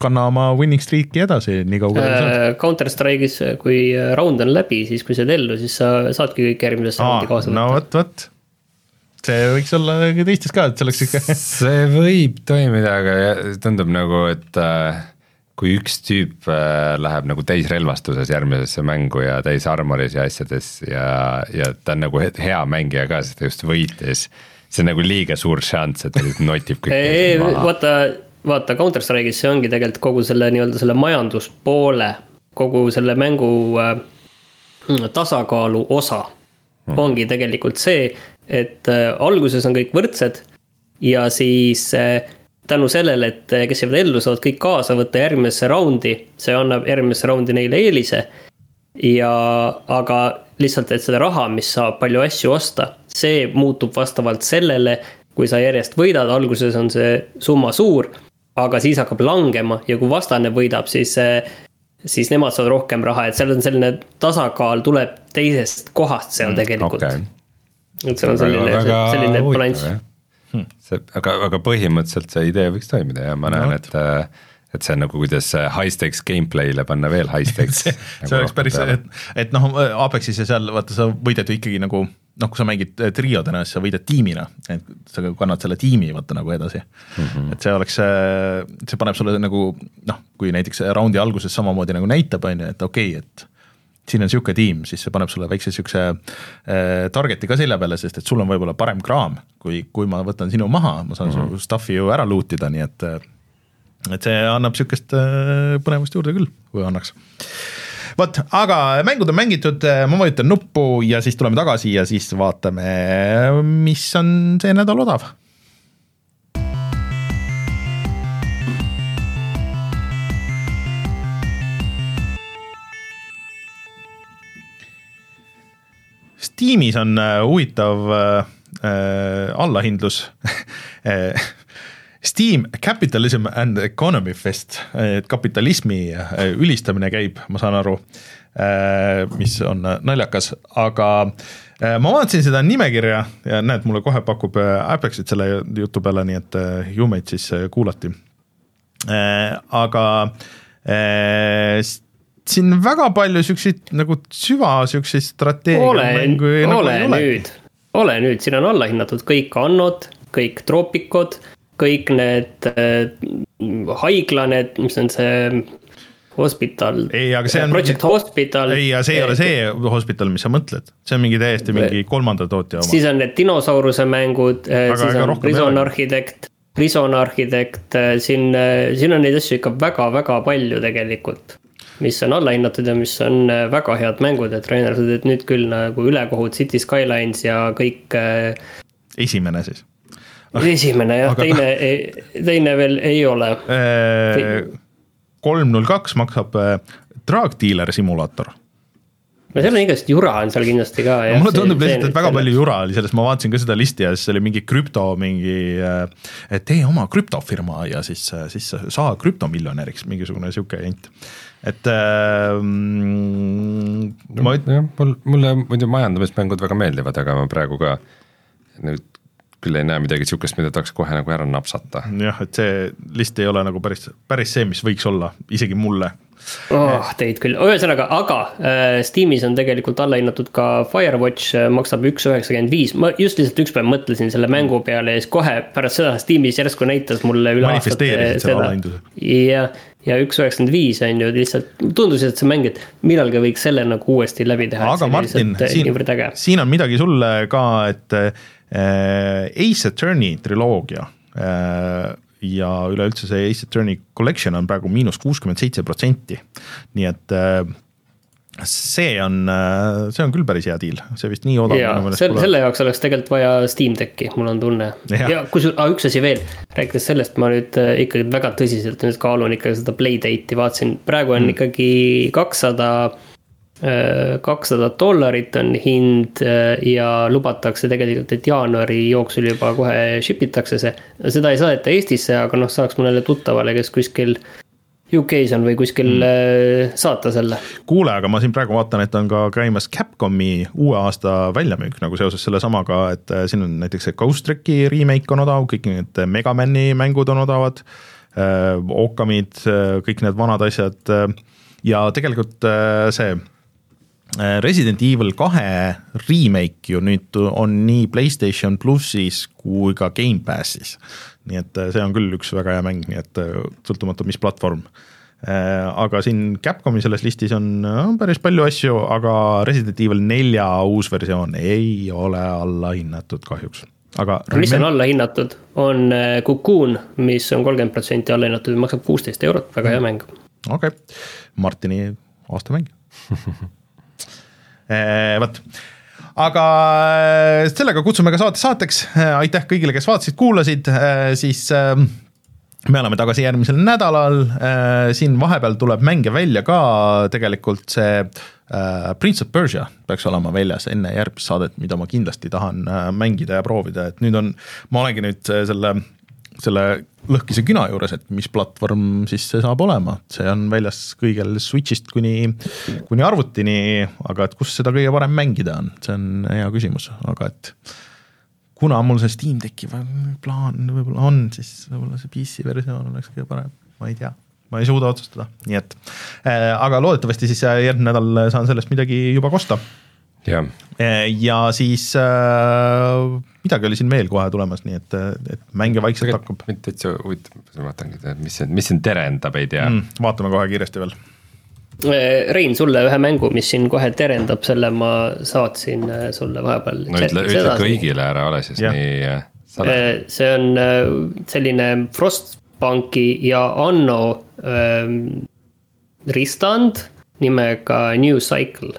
kanna oma winning streak'i edasi nii kaua, kui sa saad. Äh, Counter Strike'is, kui round on läbi, siis kui sa oled ellu, siis sa saadki kõik järgmisesse raundi kaasa no võtta. vot, vot. see võiks olla teistes ka, et see oleks ikka <laughs> see võib toimida, aga tundub nagu, et äh, kui üks tüüp äh, läheb nagu täisrelvastuses järgmisesse mängu ja täis armoris ja asjades ja, ja ta on nagu he- hea mängija ka, sest ta just võitis. see on nagu liiga suur šanss, et ta lihtsalt notib kõik <laughs> teised maha. vaata, vaata Counter Strike'is see ongi tegelikult kogu selle nii-öelda selle majanduspoole, kogu selle mängu äh, tasakaalu osa Hmm. ongi tegelikult see, et äh, alguses on kõik võrdsed ja siis äh, tänu sellele, et äh, kes jäävad ellu, saavad kõik kaasa võtta järgmisse raundi, see annab järgmisse raundi neile eelise. ja, aga lihtsalt, et seda raha, mis saab palju asju osta, see muutub vastavalt sellele, kui sa järjest võidad, alguses on see summa suur, aga siis hakkab langema. Ja kui vastane võidab, siis siis nemad saavad rohkem raha, et seal on selline tasakaal tuleb teisest kohast seal mm, tegelikult. okay.. et seal on selline, selline balanss. Hmm. see, aga, aga põhimõtteliselt see idee võiks toimida ja ma näen no., et et see on nagu, kuidas high stakes gameplay'le panna veel high stakes <laughs> see, see oleks päris, et, et noh, Apexis ja seal vaata, sa võidad ju ikkagi nagu noh, kui sa mängid triodena, siis sa võidad tiimina, et sa kannad selle tiimi vaata nagu edasi mm. -hmm. et see oleks, see paneb sulle nagu noh, kui näiteks raundi alguses samamoodi nagu näitab, on ju, et okei okay,, et siin on niisugune tiim, siis see paneb sulle väikse niisuguse äh, target'i ka selja peale, sest et sul on võib-olla parem kraam, kui, kui ma võtan sinu maha, ma saan mm -hmm. su stuff'i ju ära loot ida, nii et et see annab niisugust äh, põnevust juurde küll, kui annaks. vot, aga mängud on mängitud, ma vajutan nuppu ja siis tuleme tagasi ja siis vaatame, mis on see nädal odav Steamis on äh, huvitav äh, äh allahindlus. <laughs> Steam Capitalism and Economy Fest, et kapitalismi ülistamine käib, ma saan aru, mis on naljakas, aga ma vaatasin seda nimekirja ja näed, mulle kohe pakub Apexit selle jutu peale, nii et ju meid siis kuulati. aga siin väga palju siukseid nagu süva siukseid strateegia ole, nagu ole nüüd, ole nüüd, siin on allahinnatud kõik annod, kõik troopikod kõik need äh, haigla, need, mis on see hospital. ei, aga see on. Project Hospital. ei, aga see ei ole see hospital, mis sa mõtled, see on mingi täiesti mingi kolmanda tootja oma. siis on need dinosauruse mängud, äh, siis on Prison Architect, Prison Architect, äh, siin, äh, siin on neid asju ikka väga-väga palju tegelikult mis on allahinnatud ja mis on väga head mängud, et Rainer, sa teed nüüd küll nagu ülekohut City Skylines ja kõik. esimene siis esimene jah aga..., teine, teine veel ei ole. kolm null kaks maksab äh, Drug Dealer simulaator no seal on igast jura on seal kindlasti ka. mulle tundub lihtsalt, et väga palju jura oli selles, ma vaatasin ka seda listi ja siis oli mingi krüpto mingi, äh, et tee oma krüptofirma ja siis, siis saa krüptomiljonäriks, mingisugune sihuke jant. et äh, ma üt-. jah, mul, mulle muidu majandamismängud väga meeldivad, aga ma praegu ka nüüd küll ei näe midagi sihukest, mida tahaks kohe nagu ära napsata. jah, et see list ei ole nagu päris, päris see, mis võiks olla, isegi mulle oh,. Teid küll, ühesõnaga, aga äh, Steamis on tegelikult alla hinnatud ka Firewatch äh,, maksab üks üheksakümmend viis, ma just lihtsalt üks päev mõtlesin selle mängu peale ja siis kohe pärast seda Steamis järsku näitas mulle üle aastate seda. jah, ja üks üheksakümmend viis on ju lihtsalt, tundus, et see mäng, et millalgi võiks selle nagu uuesti läbi teha. aga Martin, äh, siin, siin on midagi sulle ka, et Äh, Ace Attorney triloogia äh, ja üleüldse see Ace Attorney collection on praegu miinus kuuskümmend seitse protsenti, nii et äh, see on, see on küll päris hea deal, see vist nii odav. jaa, selle, selle jaoks oleks tegelikult vaja Steam Decki, mul on tunne. ja kusjuures, üks asi veel, rääkides sellest, ma nüüd ikkagi väga tõsiselt nüüd kaalun ikkagi seda Playdate'i, vaatasin, praegu on mm. ikkagi kakssada 200 kakssada dollarit on hind äh, ja lubatakse tegelikult, et jaanuari jooksul juba kohe ship itakse see. seda ei saadeta Eestisse, aga noh, saaks mõnele tuttavale, kes kuskil UK-s on või kuskil mm. saata selle. kuule, aga ma siin praegu vaatan, et on ka käimas Capcomi uue aasta väljamüük nagu seoses sellesamaga, et äh, siin on näiteks see Ghost Tricki remake on odav, kõik need Megamani mängud on odavad. Okamid, kõik need vanad asjad ja tegelikult see Äh, Resident Evil kahe remake ju nüüd on nii Playstation plussis kui ka Gamepassis. nii et äh, see on küll üks väga hea mäng, nii et äh, sõltumata, mis platvorm. aga siin Capcomi selles listis on päris palju asju, aga Resident Evil nelja uus versioon ei ole allahinnatud kahjuks aga. mis on allahinnatud, on Cocoon, mis on kolmkümmend protsenti allahinnatud ja maksab kuusteist eurot, väga hea mäng. okei okay., Martini aastamäng <laughs> vot. Aga eh, sellega kutsume ka saate saateks, eh, aitäh kõigile, kes vaatasid, kuulasid, siis me oleme tagasi järgmisel nädalal. Siin vahepeal tuleb mänge välja ka. Tegelikult see Prince of Persia peaks olema väljas enne järgmist saadet, mida ma kindlasti tahan mängida ja proovida, et nüüd on, ma olengi nüüd selle, selle lõhkise küna juures, et mis platvorm siis see saab olema, see on väljas kõigel Switch'ist kuni, kuni arvutini, aga et kus seda kõige parem mängida on, see on hea küsimus, aga et kuna mul see Steam Decki plaan võib-olla on, siis võib-olla see PC versioon oleks kõige parem, ma ei tea. Ma ei suuda otsustada, nii et äh, aga loodetavasti siis järgmine nädal saan sellest midagi juba kosta. Jah. Äh, ja siis äh, midagi oli siin veel kohe tulemas, nii et, et mänge vaikselt hakkab. mind täitsa huvitab, ma vaatangi, mis siin, mis siin terendab, ei tea mm,. vaatame kohe kiiresti veel Äh, Rein, sulle ühe mängu, mis siin kohe terendab, selle ma saatsin sulle vahepeal. no ütle, ütle kõigile ära, ole siis ja. nii see on selline Frostbanki ja Anno äh, ristand nimega New Cycle.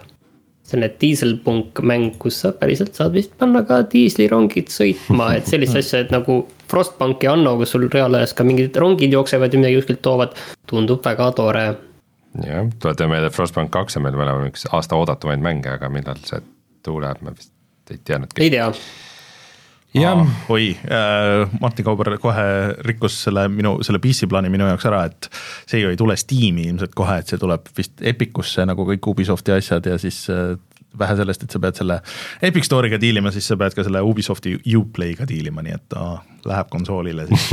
Selline diiselpunk mäng, kus sa päriselt saad vist panna ka diislirongid sõitma, et sellist asja, et nagu Frostbank ja Anno, kus sul reaalajas ka mingid rongid jooksevad ja midagi kuskilt toovad, tundub väga tore jah, tuletame meelde, Frostbank kaks on meil mõlemal üks aasta oodatumaid mänge, aga millal see tuleb, me vist ei teadnudki. ei tea. Jah. oi äh,, Martin Kauber kohe rikkus selle minu, selle PC plaani minu jaoks ära, et see ju ei tule Steam'i ilmselt kohe, et see tuleb vist Epicusse nagu kõik Ubisofti asjad ja siis äh, vähe sellest, et sa pead selle Epic Store'iga diilima, siis sa pead ka selle Ubisofti Uplay'ga diilima, nii et ta läheb konsoolile siis.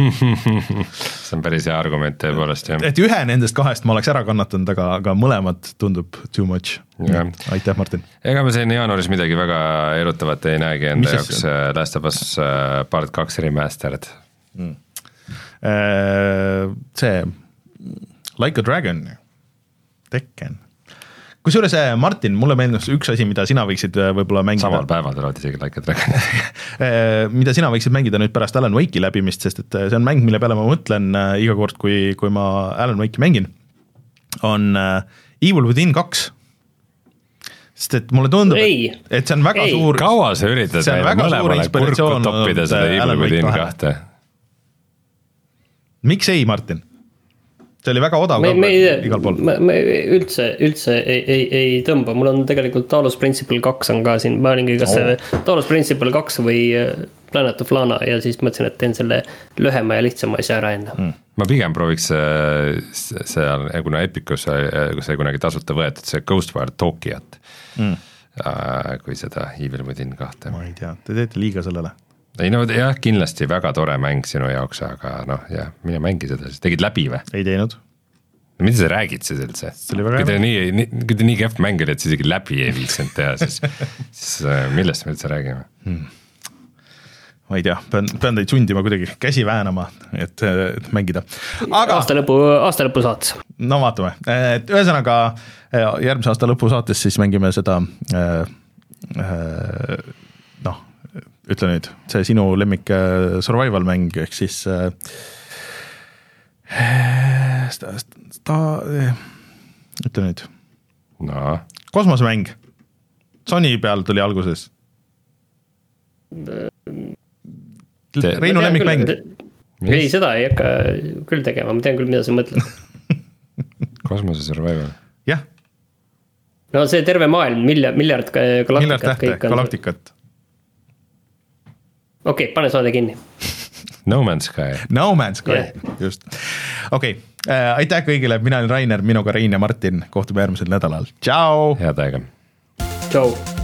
<laughs> See on päris hea argument tõepoolest, jah. et ühe nendest kahest ma oleks ära kannatanud, aga, aga mõlemad tundub too much. aitäh, Martin. ega me siin jaanuaris midagi väga erutavat ei näegi enda jaoks, äh, Last of Us äh, Part kaks remastered. Mm.. Äh, see Like a Dragon, Tekken kusjuures Martin, mulle meenus üks asi, mida sina võiksid äh, võib-olla mängida. samal päeval tulevad isegi Like a Dragon äh, <laughs> mida sina võiksid mängida nüüd pärast Alan Wake'i läbimist, sest et see on mäng, mille peale ma mõtlen iga kord, kui, kui ma Alan Wake'i mängin, on Evil within kaks sest et mulle tundub, et see on väga ei. suur. kaua sa üritad meile mõlemale kurku toppida seda Evil within kahte? miks ei, Martin? See oli väga odav me, me, igal pool. me üldse, üldse ei, ei, ei tõmba, mul on tegelikult Talos Principle kaks on ka siin, ma olingi kas oh. see Talos Principle kaks või äh, Planet of Lana ja siis mõtlesin, et teen selle lühema ja lihtsama asja ära enne mm.. ma pigem prooviks äh, seal, kuna Epicus sai kunagi tasuta võetud, see Ghostwire Tokyot mm. kui seda Evil Within kahte. ma ei tea, te teete liiga sellele ei no jah, kindlasti väga tore mäng sinu jaoks, aga noh, jah, mine mängi seda siis, tegid läbi või? ei teinud. no mida sa räägid siis üldse? kui ta nii, nii, kui ta nii kehv mäng oli, et sa isegi läbi ei viitsinud teha, siis, <laughs> siis äh, millest me üldse räägime hmm.? ma ei tea, pean, pean teid sundima kuidagi käsi väänama, et, et mängida. aga. aasta lõpu, aasta lõpu saates. no vaatame, et ühesõnaga järgmise aasta lõpu saates siis mängime seda äh, äh, ütle nüüd, see sinu lemmik äh, survival mäng, ehk siis äh, sta, sta, ütle nüüd. no. kosmosemäng, Sony peal tuli alguses. Reinu lemmikmäng. ei, seda ei hakka küll tegema, ma tean küll, mida sa mõtled <laughs> kosmose survival. jah. no see terve maailm, miljard, miljard galaktikat. miljard tähte, galaktikat okei okay,, pane saade kinni No Man's Sky. No Man's Sky yeah., just. okei okay. äh,, aitäh kõigile, mina olen Rainer, minuga Rein ja Martin, kohtume järgmisel nädalal, tšau. head aega. tšau